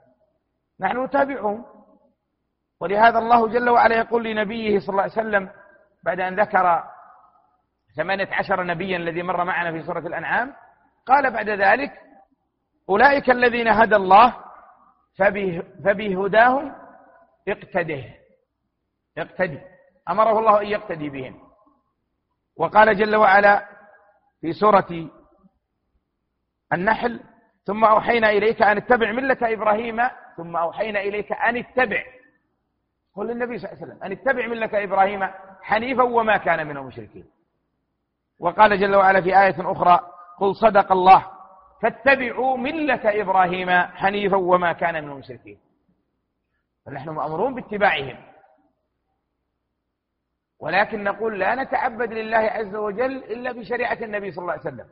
نحن نتابعهم. ولهذا الله جل وعلا يقول لنبيه صلى الله عليه وسلم بعد أن ذكر ثمانية عشر نبيا الذي مر معنا في سورة الأنعام قال بعد ذلك أولئك الذين هدى الله فبهداهم اقتده اقتدي أمره الله أن يقتدي بهم. وقال جل وعلا في سورة النحل ثم أوحينا إليك أن اتبع ملة إبراهيم ثم أوحينا إليك أن اتبع قل للنبي صلى الله عليه وسلم أن اتبع ملة إبراهيم حنيفا وما كان من المشركين. وقال جل وعلا في آية أخرى قل صدق الله فاتبعوا ملة إبراهيم حنيفا وما كان من المشركين. فنحن مأمورون باتباعهم. ولكن نقول لا نتعبد لله عز وجل إلا بشريعة النبي صلى الله عليه وسلم.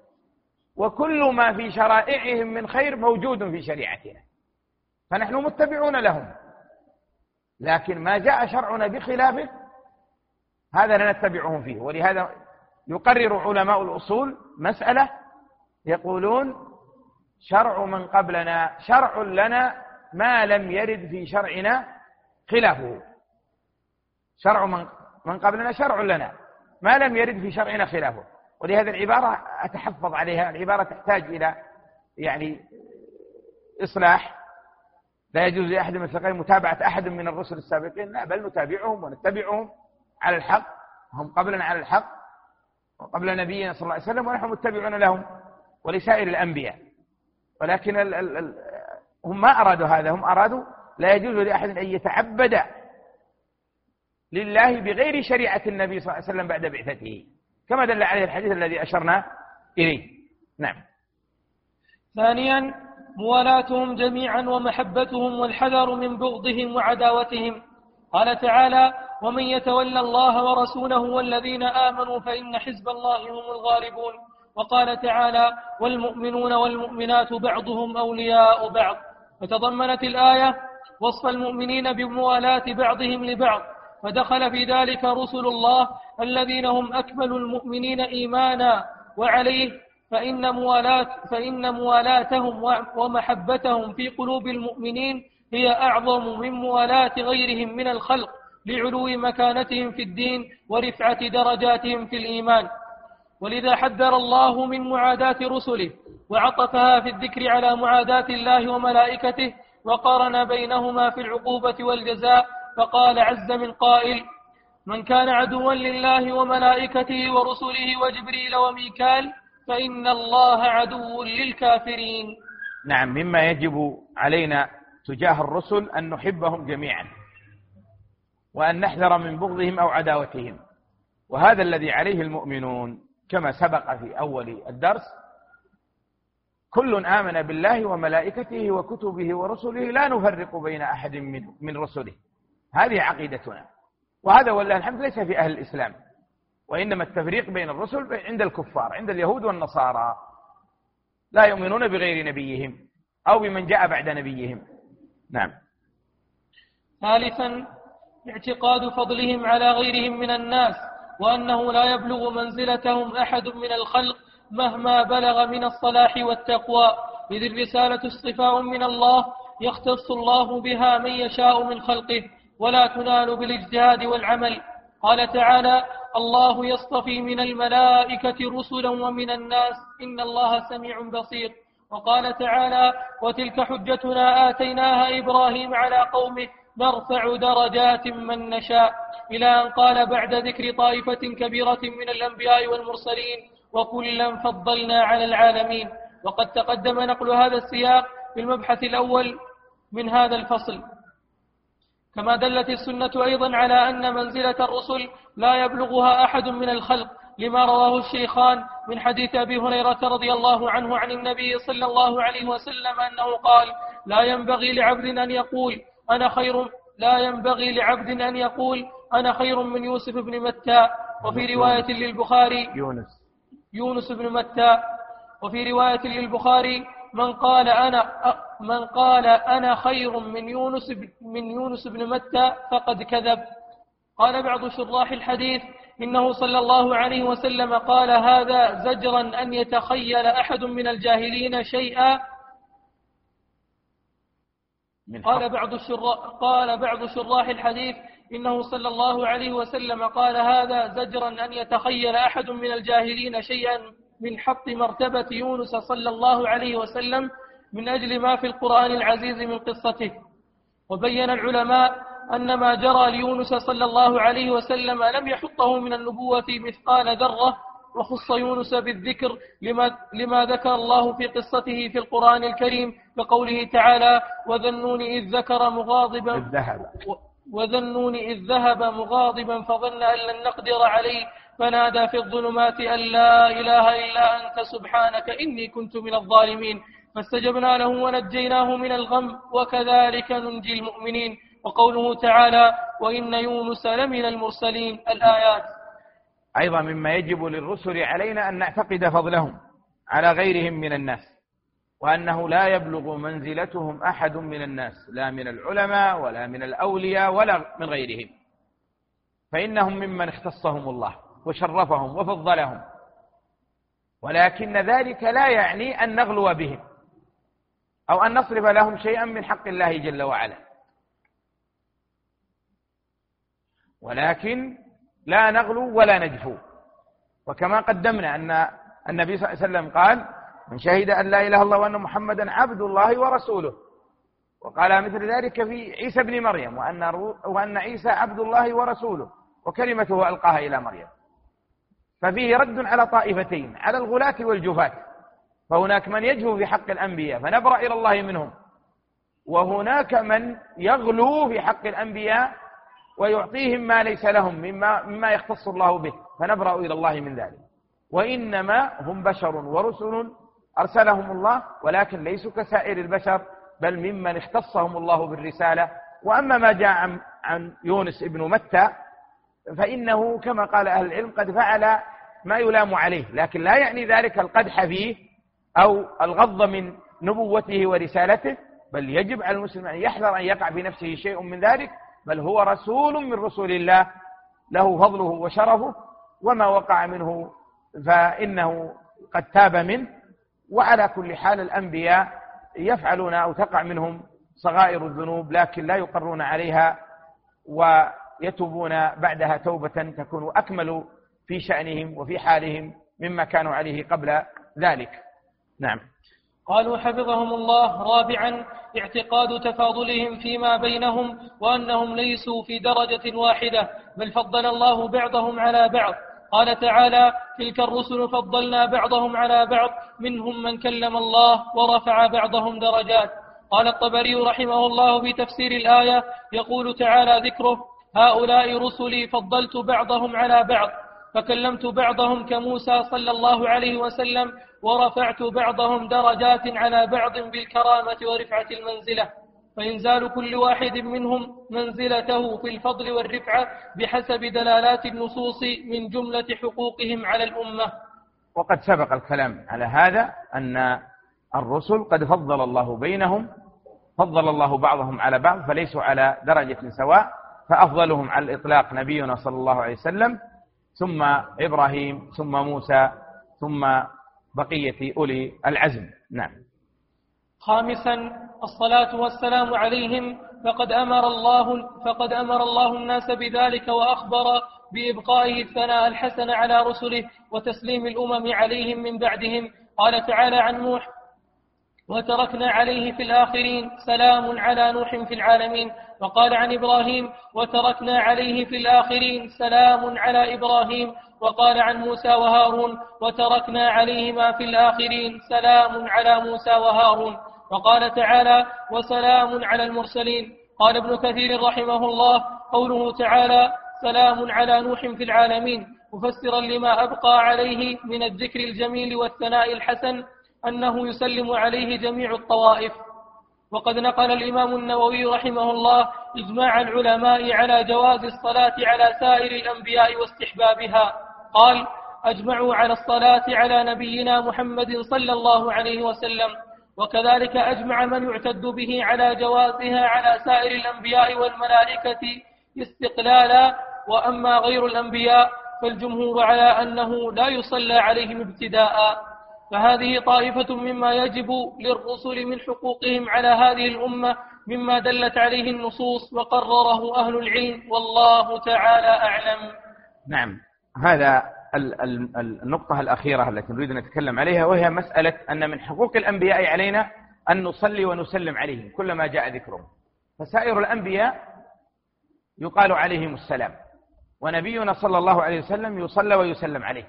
وكل ما في شرائعهم من خير موجود في شريعتنا. فنحن متبعون لهم. لكن ما جاء شرعنا بخلافه هذا لا نتبعهم فيه. ولهذا يقرر علماء الأصول مسألة يقولون شرع من قبلنا شرع لنا ما لم يرد في شرعنا خلافه. شرع من من قبلنا شرع لنا ما لم يرد في شرعنا خلافه. ولهذا العبارة أتحفظ عليها العبارة تحتاج إلى يعني إصلاح. لا يجوز لأحد من الثقلين متابعة أحد من الرسل السابقين لا بل نتابعهم ونتبعهم على الحق. هم قبلنا على الحق وقبل نبينا صلى الله عليه وسلم ونحن متبعون لهم ولسائر الأنبياء. ولكن ال ال ال هم ما أرادوا هذا هم أرادوا لا يجوز لأحد أن يتعبد لله بغير شريعة النبي صلى الله عليه وسلم بعد بعثته كما دل عليه الحديث الذي أشرنا إليه. نعم. ثانيا موالاتهم جميعا ومحبتهم والحذر من بغضهم وعداوتهم. قال تعالى ومن يتولى الله ورسوله والذين آمنوا فإن حزب الله هم الغالبون. وقال تعالى والمؤمنون والمؤمنات بعضهم أولياء بعض. فتضمنت الآية وصف المؤمنين بموالاة بعضهم لبعض. فدخل في ذلك رسل الله الذين هم أكمل المؤمنين إيمانا وعليه. فإن موالاة فإن موالاتهم ومحبتهم في قلوب المؤمنين هي أعظم من موالاة غيرهم من الخلق لعلو مكانتهم في الدين ورفعة درجاتهم في الإيمان. ولذا حذر الله من معاداة رسله وعطفها في الذكر على معاداة الله وملائكته وقارن بينهما في العقوبة والجزاء فقال عز من قائل من كان عدوا لله وملائكته ورسله وجبريل وميكال فإن الله عدو للكافرين. نعم مما يجب علينا تجاه الرسل أن نحبهم جميعا وأن نحذر من بغضهم أو عداوتهم وهذا الذي عليه المؤمنون كما سبق في أول الدرس كل آمن بالله وملائكته وكتبه ورسله لا نفرق بين أحد من, من رسله. هذه عقيدتنا. وهذا والله الحمد ليس في أهل الإسلام. وإنما التفريق بين الرسل عند الكفار عند اليهود والنصارى. لا يؤمنون بغير نبيهم أو بمن جاء بعد نبيهم. نعم. ثالثا اعتقاد فضلهم على غيرهم من الناس. وأنه لا يبلغ منزلتهم أحد من الخلق مهما بلغ من الصلاح والتقوى. إذ الرسالة اصطفاء من الله يختص الله بها من يشاء من خلقه ولا تنال بالاجتهاد والعمل. قال تعالى الله يصطفي من الملائكة رسلا ومن الناس إن الله سميع بصير. وقال تعالى وتلك حجتنا آتيناها إبراهيم على قومه نرفع درجات من نشاء إلى أن قال بعد ذكر طائفة كبيرة من الأنبياء والمرسلين وكلا فضلنا على العالمين. وقد تقدم نقل هذا السياق في المبحث الأول من هذا الفصل. كما دلت السنة أيضا على أن منزلة الرسل لا يبلغها أحد من الخلق لما رواه الشيخان من حديث أبي هريرة رضي الله عنه عن النبي صلى الله عليه وسلم أنه قال لا ينبغي لعبد أن يقول أنا خير لا ينبغي لعبد أن يقول أنا خير من يوسف بن متى وفي رواية للبخاري يونس. يونس بن متى وفي رواية للبخاري من قال أنا من قال أنا خير من يونس من يونس بن متى فقد كذب. قال بعض شراح الحديث إنه صلى الله عليه وسلم قال هذا زجرا أن يتخيل أحد من الجاهلين شيئا قال بعض الشراح قال بعض شراح الحديث إنه صلى الله عليه وسلم قال هذا زجرا أن يتخيل أحد من الجاهلين شيئا من حط مرتبة يونس صلى الله عليه وسلم من أجل ما في القرآن العزيز من قصته. وبين العلماء أن ما جرى ليونس صلى الله عليه وسلم لم يحطه من النبوة مثقال ذرة وخص يونس بالذكر لما, لما ذكر الله في قصته في القرآن الكريم كقوله تعالى وذنون إذ ذكر مغاضبا الذهب وذنون إذ ذهب مغاضبا فظن أن لن نقدر عليه فنادى في الظلمات أن لا إله إلا أنت سبحانك إني كنت من الظالمين. فاستجبنا له ونجيناه من الغم وكذلك ننجي المؤمنين. وقوله تعالى وإن يونس لمن المرسلين. الآيات. أيضا مما يجب للرسل علينا أن نعتقد فضلهم على غيرهم من الناس وأنه لا يبلغ منزلتهم أحد من الناس لا من العلماء ولا من الأولياء ولا من غيرهم. فإنهم ممن اختصهم الله وشرفهم وفضلهم ولكن ذلك لا يعني أن نغلو بهم أو أن نصرف لهم شيئا من حق الله جل وعلا. ولكن لا نغلو ولا نجفو. وكما قدمنا أن النبي صلى الله عليه وسلم قال من شهد أن لا إله إلا الله وأن محمدا عبد الله ورسوله. وقال مثل ذلك في عيسى بن مريم وأن, وأن عيسى عبد الله ورسوله. وكلمته ألقاها إلى مريم. ففيه رد على طائفتين على الغلاة والجفاة فهناك من يجهو في حق الأنبياء فنبرأ إلى الله منهم. وهناك من يغلو في حق الأنبياء ويعطيهم ما ليس لهم مما, مما يختص الله به فنبرأ إلى الله من ذلك. وإنما هم بشر ورسل أرسلهم الله ولكن ليسوا كسائر البشر بل ممن اختصهم الله بالرسالة. وأما ما جاء عن, عن يونس ابن متى فإنه كما قال أهل العلم قد فعل ما يلام عليه لكن لا يعني ذلك القدح فيه أو الغض من نبوته ورسالته بل يجب على المسلم أن يحذر أن يقع في نفسه شيء من ذلك بل هو رسول من رسول الله. له فضله وشرفه وما وقع منه فإنه قد تاب منه. وعلى كل حال الأنبياء يفعلون أو تقع منهم صغائر الذنوب لكن لا يقرون عليها ويتوبون بعدها توبة تكون أكمل في شأنهم وفي حالهم مما كانوا عليه قبل ذلك. نعم. قالوا حفظهم الله رابعا اعتقاد تفاضلهم فيما بينهم وأنهم ليسوا في درجة واحدة بل فضل الله بعضهم على بعض. قال تعالى تلك الرسل فضلنا بعضهم على بعض منهم من كلم الله ورفع بعضهم درجات. قال الطبري رحمه الله في تفسير الآية يقول تعالى ذكره هؤلاء رسلي فضلت بعضهم على بعض فكلمت بعضهم كموسى صلى الله عليه وسلم ورفعت بعضهم درجات على بعض بالكرامة ورفعة المنزلة فإنزال كل واحد منهم منزلته في الفضل والرفعة بحسب دلالات النصوص من جملة حقوقهم على الأمة. وقد سبق الكلام على هذا أن الرسل قد فضل الله بينهم فضل الله بعضهم على بعض فليسوا على درجة سواء فأفضلهم على الإطلاق نبينا صلى الله عليه وسلم ثم إبراهيم ثم موسى ثم بقية أولي العزم. نعم. خامسا الصلاة والسلام عليهم. فقد أمر الله فقد أمر الله الناس بذلك وأخبر بإبقائه الثناء الحسن على رسله وتسليم الأمم عليهم من بعدهم. قال تعالى عن نوح وتركنا عليه في الآخرين سلام على نوح في العالمين. وقال عن إبراهيم وتركنا عليه في الآخرين سلام على إبراهيم. وقال عن موسى وهارون وتركنا عليهما في الآخرين سلام على موسى وهارون. وقال تعالى وسلام على المرسلين. قال ابن كثير رحمه الله قوله تعالى سلام على نوح في العالمين. مفسرا لما أبقى عليه من الذكر الجميل والثناء الحسن أنه يسلم عليه جميع الطوائف. وقد نقل الإمام النووي رحمه الله إجماع العلماء على جواز الصلاة على سائر الأنبياء واستحبابها. قال أجمعوا على الصلاة على نبينا محمد صلى الله عليه وسلم وكذلك أجمع من يعتد به على جوازها على سائر الأنبياء والملائكة استقلالا وأما غير الأنبياء فالجمهور على أنه لا يصلى عليهم ابتداء. فهذه طائفة مما يجب للرسل من حقوقهم على هذه الأمة مما دلت عليه النصوص وقرره أهل العلم والله تعالى أعلم. نعم. هذا النقطة الأخيرة التي نريد أن نتكلم عليها وهي مسألة أن من حقوق الأنبياء علينا أن نصلي ونسلم عليهم كلما جاء ذكرهم. فسائر الأنبياء يقال عليهم السلام ونبينا صلى الله عليه وسلم يصلى ويسلم عليه.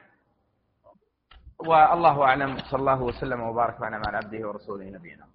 والله أعلم صلى الله وسلم وبارك على عبده ورسوله نبينا